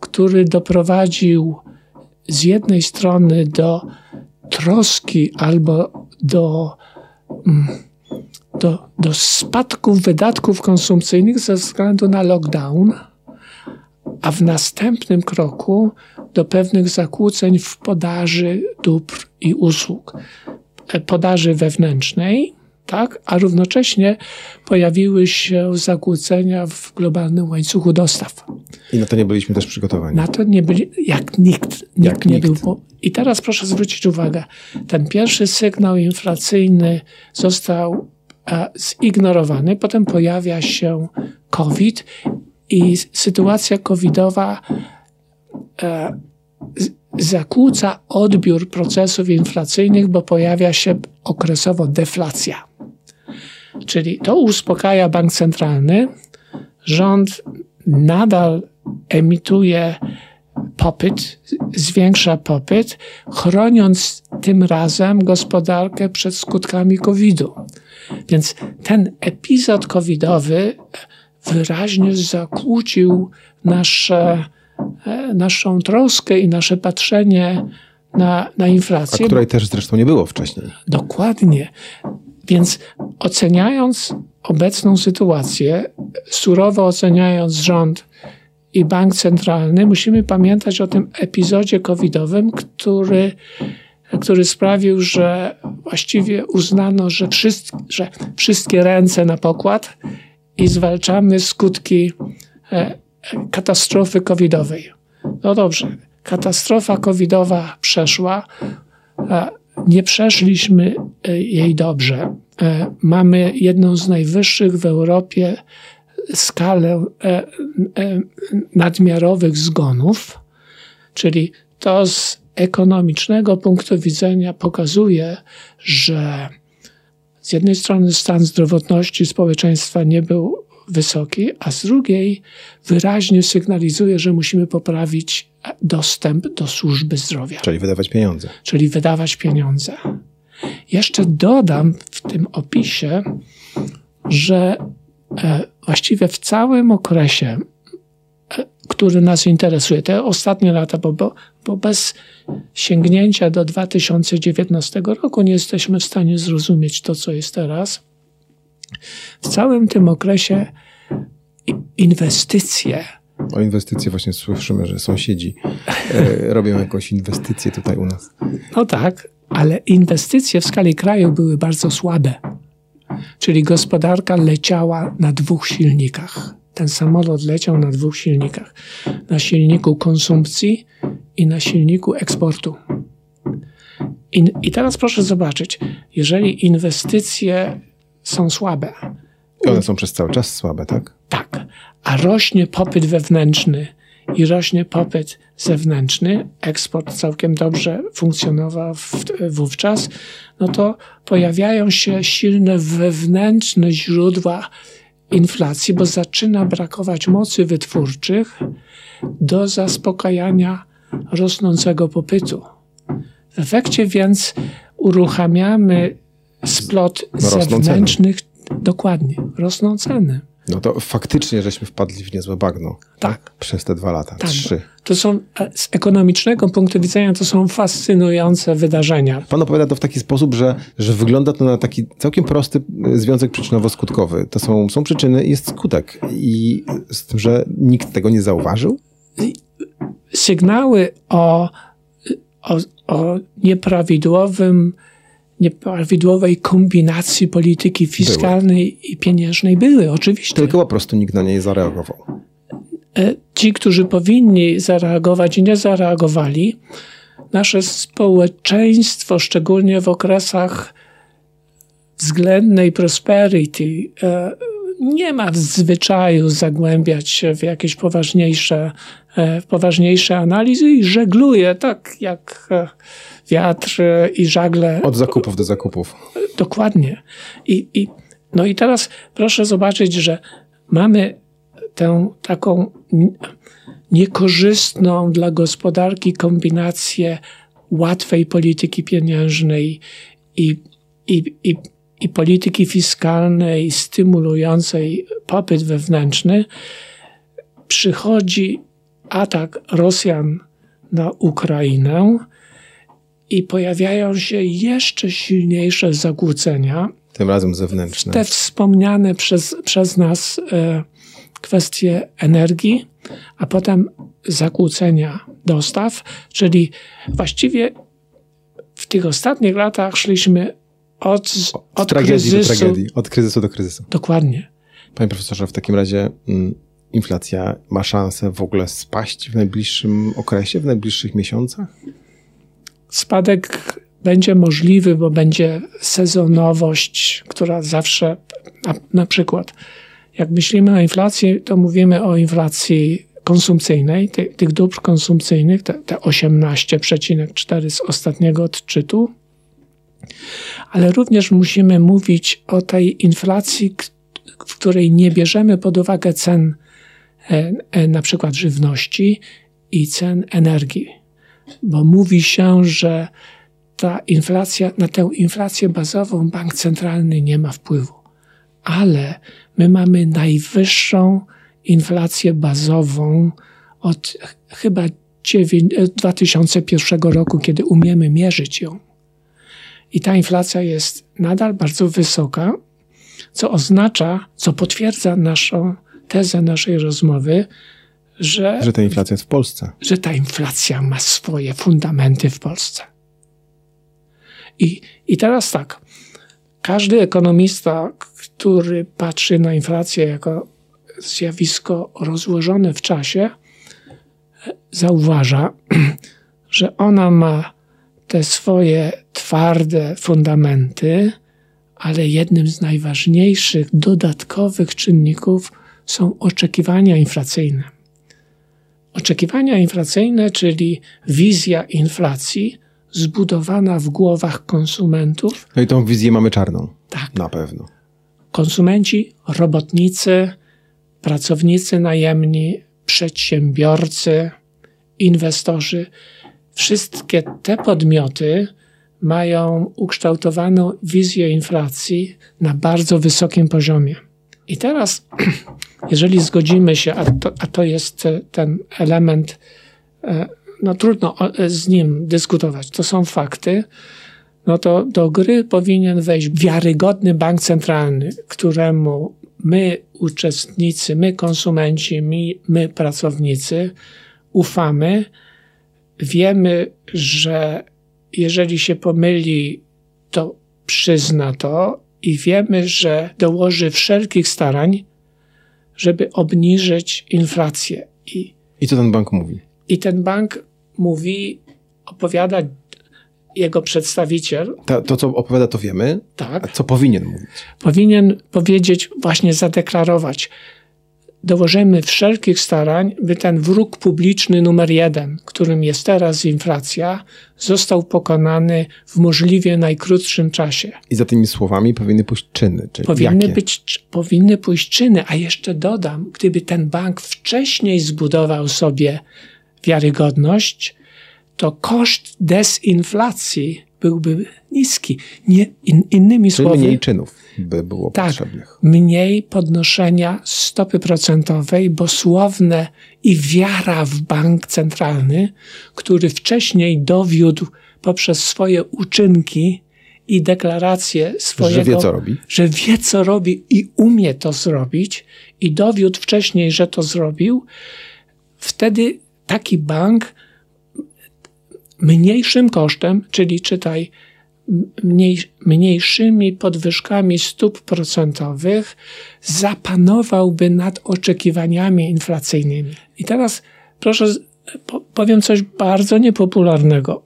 który doprowadził z jednej strony do troski albo do, mm, do, do wydatków konsumpcyjnych ze względu na lockdown, a w następnym kroku do pewnych zakłóceń w podaży dóbr i usług. E, podaży wewnętrznej, tak? a równocześnie pojawiły się zakłócenia w globalnym łańcuchu dostaw. I na to nie byliśmy też przygotowani. Na to nie byli, jak nikt, nikt jak nie nikt. był. I teraz proszę zwrócić uwagę, ten pierwszy sygnał inflacyjny został e, zignorowany, potem pojawia się COVID i sytuacja covidowa e, zakłóca odbiór procesów inflacyjnych, bo pojawia się okresowo deflacja. Czyli to uspokaja bank centralny, rząd nadal emituje popyt, zwiększa popyt, chroniąc tym razem gospodarkę przed skutkami COVID-u. Więc ten epizod covidowy wyraźnie zakłócił nasze, e, naszą troskę i nasze patrzenie na, na inflację. A której też zresztą nie było wcześniej. Dokładnie. Więc oceniając obecną sytuację, surowo oceniając rząd i bank centralny, musimy pamiętać o tym epizodzie covidowym, który, który sprawił, że właściwie uznano, że, że wszystkie ręce na pokład i zwalczamy skutki e, katastrofy covidowej. No dobrze, katastrofa covidowa przeszła, nie przeszliśmy e, jej dobrze. E, mamy jedną z najwyższych w Europie skalę nadmiarowych zgonów, czyli to z ekonomicznego punktu widzenia pokazuje, że z jednej strony stan zdrowotności społeczeństwa nie był wysoki, a z drugiej wyraźnie sygnalizuje, że musimy poprawić dostęp do służby zdrowia. Czyli wydawać pieniądze. Czyli wydawać pieniądze. Jeszcze dodam w tym opisie, że e, właściwie w całym okresie który nas interesuje. Te ostatnie lata, bo, bo, bo bez sięgnięcia do 2019 roku nie jesteśmy w stanie zrozumieć to, co jest teraz. W całym tym okresie inwestycje. O inwestycje właśnie słyszymy, że sąsiedzi e, robią jakąś inwestycję tutaj u nas. No tak, ale inwestycje w skali kraju były bardzo słabe. Czyli gospodarka leciała na dwóch silnikach ten samolot leciał na dwóch silnikach: na silniku konsumpcji i na silniku eksportu. I, I, teraz proszę zobaczyć, jeżeli inwestycje są słabe. One są przez cały czas słabe, tak? Tak. A rośnie popyt wewnętrzny i rośnie popyt zewnętrzny, eksport całkiem dobrze funkcjonował w, wówczas, no to pojawiają się silne wewnętrzne źródła inflacji, bo zaczyna brakować mocy wytwórczych do zaspokajania rosnącego popytu. W efekcie więc uruchamiamy splot zewnętrznych. Ceny. Dokładnie, rosną ceny. No to faktycznie żeśmy wpadli w niezłe bagno. Tak. tak? Przez te dwa lata, tak. trzy. To są e, z ekonomicznego punktu widzenia to są fascynujące wydarzenia. Pan opowiada to w taki sposób, że, że wygląda to na taki całkiem prosty e, związek przyczynowo-skutkowy. To są, są przyczyny i jest skutek. I z tym, że nikt tego nie zauważył? Sygnały o, o, o nieprawidłowym nieprawidłowej kombinacji polityki fiskalnej były. i pieniężnej były, oczywiście. Tylko po prostu nikt na niej zareagował. E, ci, którzy powinni zareagować i nie zareagowali, nasze społeczeństwo, szczególnie w okresach względnej prosperity, e, nie ma w zwyczaju zagłębiać się w jakieś poważniejsze, e, poważniejsze analizy i żegluje tak jak wiatr i żagle. Od zakupów do zakupów. Dokładnie. I, i, no i teraz proszę zobaczyć, że mamy tę taką niekorzystną dla gospodarki kombinację łatwej polityki pieniężnej i, i, i, i polityki fiskalnej stymulującej popyt wewnętrzny, przychodzi atak Rosjan na Ukrainę i pojawiają się jeszcze silniejsze zakłócenia. Tym razem zewnętrzne. Te wspomniane przez, przez nas e, kwestie energii, a potem zakłócenia dostaw, czyli właściwie w tych ostatnich latach szliśmy od, od tragedii kryzysu do tragedii, od kryzysu do kryzysu. Dokładnie. Panie profesorze, w takim razie mm, inflacja ma szansę w ogóle spaść w najbliższym okresie, w najbliższych miesiącach? Spadek będzie możliwy, bo będzie sezonowość, która zawsze, na, na przykład, jak myślimy o inflacji, to mówimy o inflacji konsumpcyjnej, ty, tych dóbr konsumpcyjnych, te, te 18,4 z ostatniego odczytu, ale również musimy mówić o tej inflacji, w której nie bierzemy pod uwagę cen e, e, na przykład żywności i cen energii bo mówi się, że ta inflacja, na tę inflację bazową bank centralny nie ma wpływu. Ale my mamy najwyższą inflację bazową od chyba 2001 roku, kiedy umiemy mierzyć ją. I ta inflacja jest nadal bardzo wysoka, co oznacza, co potwierdza naszą tezę naszej rozmowy, że, że ta inflacja jest w Polsce. Że ta inflacja ma swoje fundamenty w Polsce. I, I teraz tak, każdy ekonomista, który patrzy na inflację jako zjawisko rozłożone w czasie, zauważa, że ona ma te swoje twarde fundamenty, ale jednym z najważniejszych dodatkowych czynników są oczekiwania inflacyjne. Oczekiwania inflacyjne, czyli wizja inflacji zbudowana w głowach konsumentów. No i tą wizję mamy czarną. Tak. Na pewno. Konsumenci, robotnicy, pracownicy najemni, przedsiębiorcy, inwestorzy, wszystkie te podmioty mają ukształtowaną wizję inflacji na bardzo wysokim poziomie. I teraz, jeżeli zgodzimy się, a to, a to jest e, ten element, e, no trudno e, z nim dyskutować, to są fakty, no to do gry powinien wejść wiarygodny bank centralny, któremu my, uczestnicy, my, konsumenci, my, my pracownicy, ufamy. Wiemy, że jeżeli się pomyli, to przyzna to i wiemy, że dołoży wszelkich starań, żeby obniżyć inflację. I, I co ten bank mówi? I ten bank mówi, opowiada jego przedstawiciel. Ta, to, co opowiada, to wiemy. Tak. A co powinien mówić? Powinien powiedzieć, właśnie zadeklarować. Dołożymy wszelkich starań, by ten wróg publiczny numer jeden, którym jest teraz inflacja, został pokonany w możliwie najkrótszym czasie. I za tymi słowami powinny pójść czyny. Czyli powinny, jakie? być, powinny pójść czyny, a jeszcze dodam, gdyby ten bank wcześniej zbudował sobie wiarygodność, to koszt desinflacji byłby niski. Nie, in, innymi Czyli słowy. mniej czynów by było tak, potrzebnych. Mniej podnoszenia stopy procentowej, bo słowne i wiara w bank centralny, który wcześniej dowiódł poprzez swoje uczynki i deklaracje swojego, że wie co robi. że wie co robi i umie to zrobić i dowiódł wcześniej, że to zrobił, wtedy taki bank mniejszym kosztem, czyli czytaj mniej, mniejszymi podwyżkami stóp procentowych, zapanowałby nad oczekiwaniami inflacyjnymi. I teraz proszę, powiem coś bardzo niepopularnego.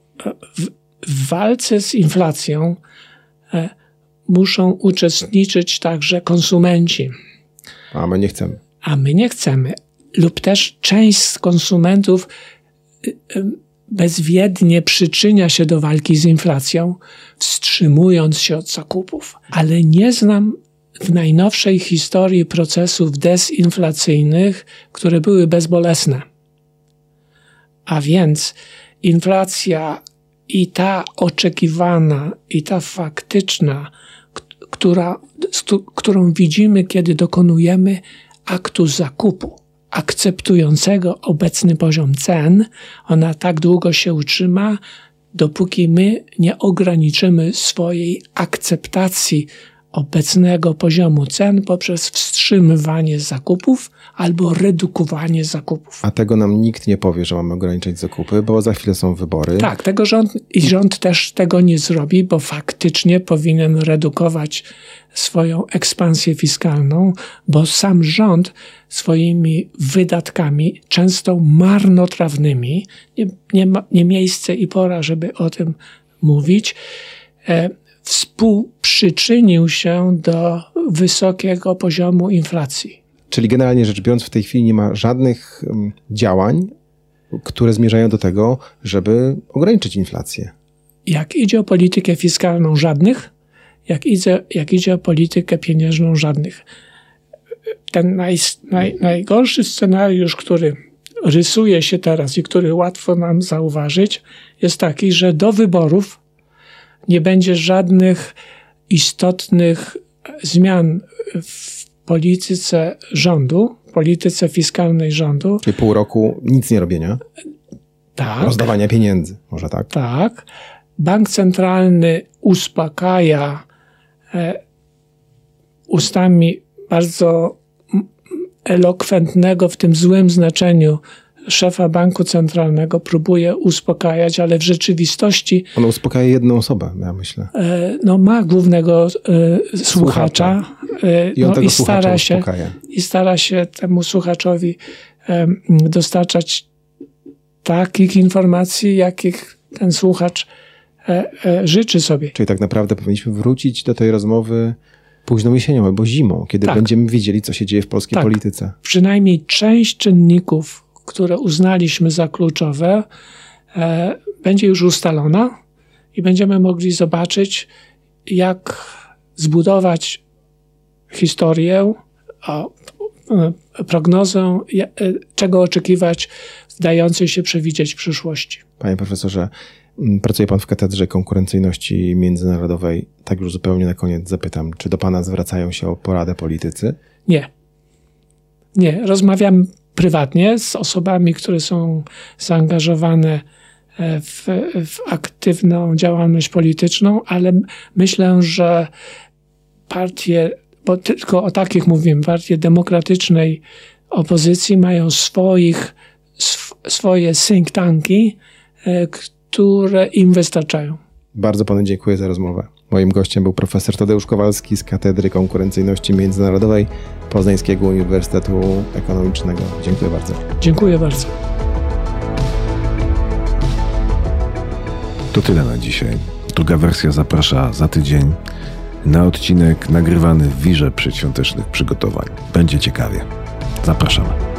W, w walce z inflacją e, muszą uczestniczyć także konsumenci. A my nie chcemy. A my nie chcemy. Lub też część z konsumentów y, y, bezwiednie przyczynia się do walki z inflacją, wstrzymując się od zakupów. Ale nie znam w najnowszej historii procesów dezinflacyjnych, które były bezbolesne. A więc inflacja i ta oczekiwana, i ta faktyczna, która, którą widzimy, kiedy dokonujemy aktu zakupu akceptującego obecny poziom cen, ona tak długo się utrzyma, dopóki my nie ograniczymy swojej akceptacji obecnego poziomu cen poprzez wstrzymywanie zakupów albo redukowanie zakupów. A tego nam nikt nie powie, że mamy ograniczyć zakupy, bo za chwilę są wybory. Tak, tego rząd i rząd też tego nie zrobi, bo faktycznie powinien redukować swoją ekspansję fiskalną, bo sam rząd swoimi wydatkami, często marnotrawnymi, nie, nie, ma, nie miejsce i pora, żeby o tym mówić, e, współprzyczynił się do wysokiego poziomu inflacji. Czyli generalnie rzecz biorąc, w tej chwili nie ma żadnych działań, które zmierzają do tego, żeby ograniczyć inflację. Jak idzie o politykę fiskalną, żadnych. Jak idzie, jak idzie o politykę pieniężną, żadnych. Ten naj, naj, najgorszy scenariusz, który rysuje się teraz i który łatwo nam zauważyć, jest taki, że do wyborów nie będzie żadnych istotnych zmian w polityce rządu, polityce fiskalnej rządu. Czyli pół roku nic nie robienia. Tak. Rozdawania pieniędzy, może tak? Tak. Bank centralny uspokaja e, ustami bardzo elokwentnego w tym złym znaczeniu szefa banku centralnego próbuje uspokajać, ale w rzeczywistości. On uspokaja jedną osobę, ja myślę. E, no, ma głównego e, słuchacza. E, I on no, tego i stara się uspokaja. I stara się temu słuchaczowi dostarczać takich informacji, jakich ten słuchacz życzy sobie. Czyli tak naprawdę powinniśmy wrócić do tej rozmowy późną jesienią albo zimą, kiedy tak. będziemy wiedzieli, co się dzieje w polskiej tak. polityce. Przynajmniej część czynników które uznaliśmy za kluczowe, e, będzie już ustalona i będziemy mogli zobaczyć, jak zbudować historię, e, prognozę, e, czego oczekiwać w dającej się przewidzieć w przyszłości. Panie profesorze, pracuje Pan w Katedrze Konkurencyjności Międzynarodowej. Tak już zupełnie na koniec zapytam, czy do Pana zwracają się o poradę politycy? Nie. Nie. Rozmawiam prywatnie z osobami, które są zaangażowane e, w, w aktywną działalność polityczną, ale myślę, że partie, bo tylko o takich mówimy, partie demokratycznej opozycji mają swoich, sw, swoje think tanki, e, które im wystarczają. Bardzo panu dziękuję za rozmowę. Moim gościem był profesor Tadeusz Kowalski z Katedry Konkurencyjności Międzynarodowej Poznańskiego Uniwersytetu Ekonomicznego. Dziękuję bardzo. Dziękuję bardzo. To tyle na dzisiaj. Druga wersja zaprasza za tydzień na odcinek nagrywany w wirze przedświątecznych przygotowań. Będzie ciekawie. Zapraszamy.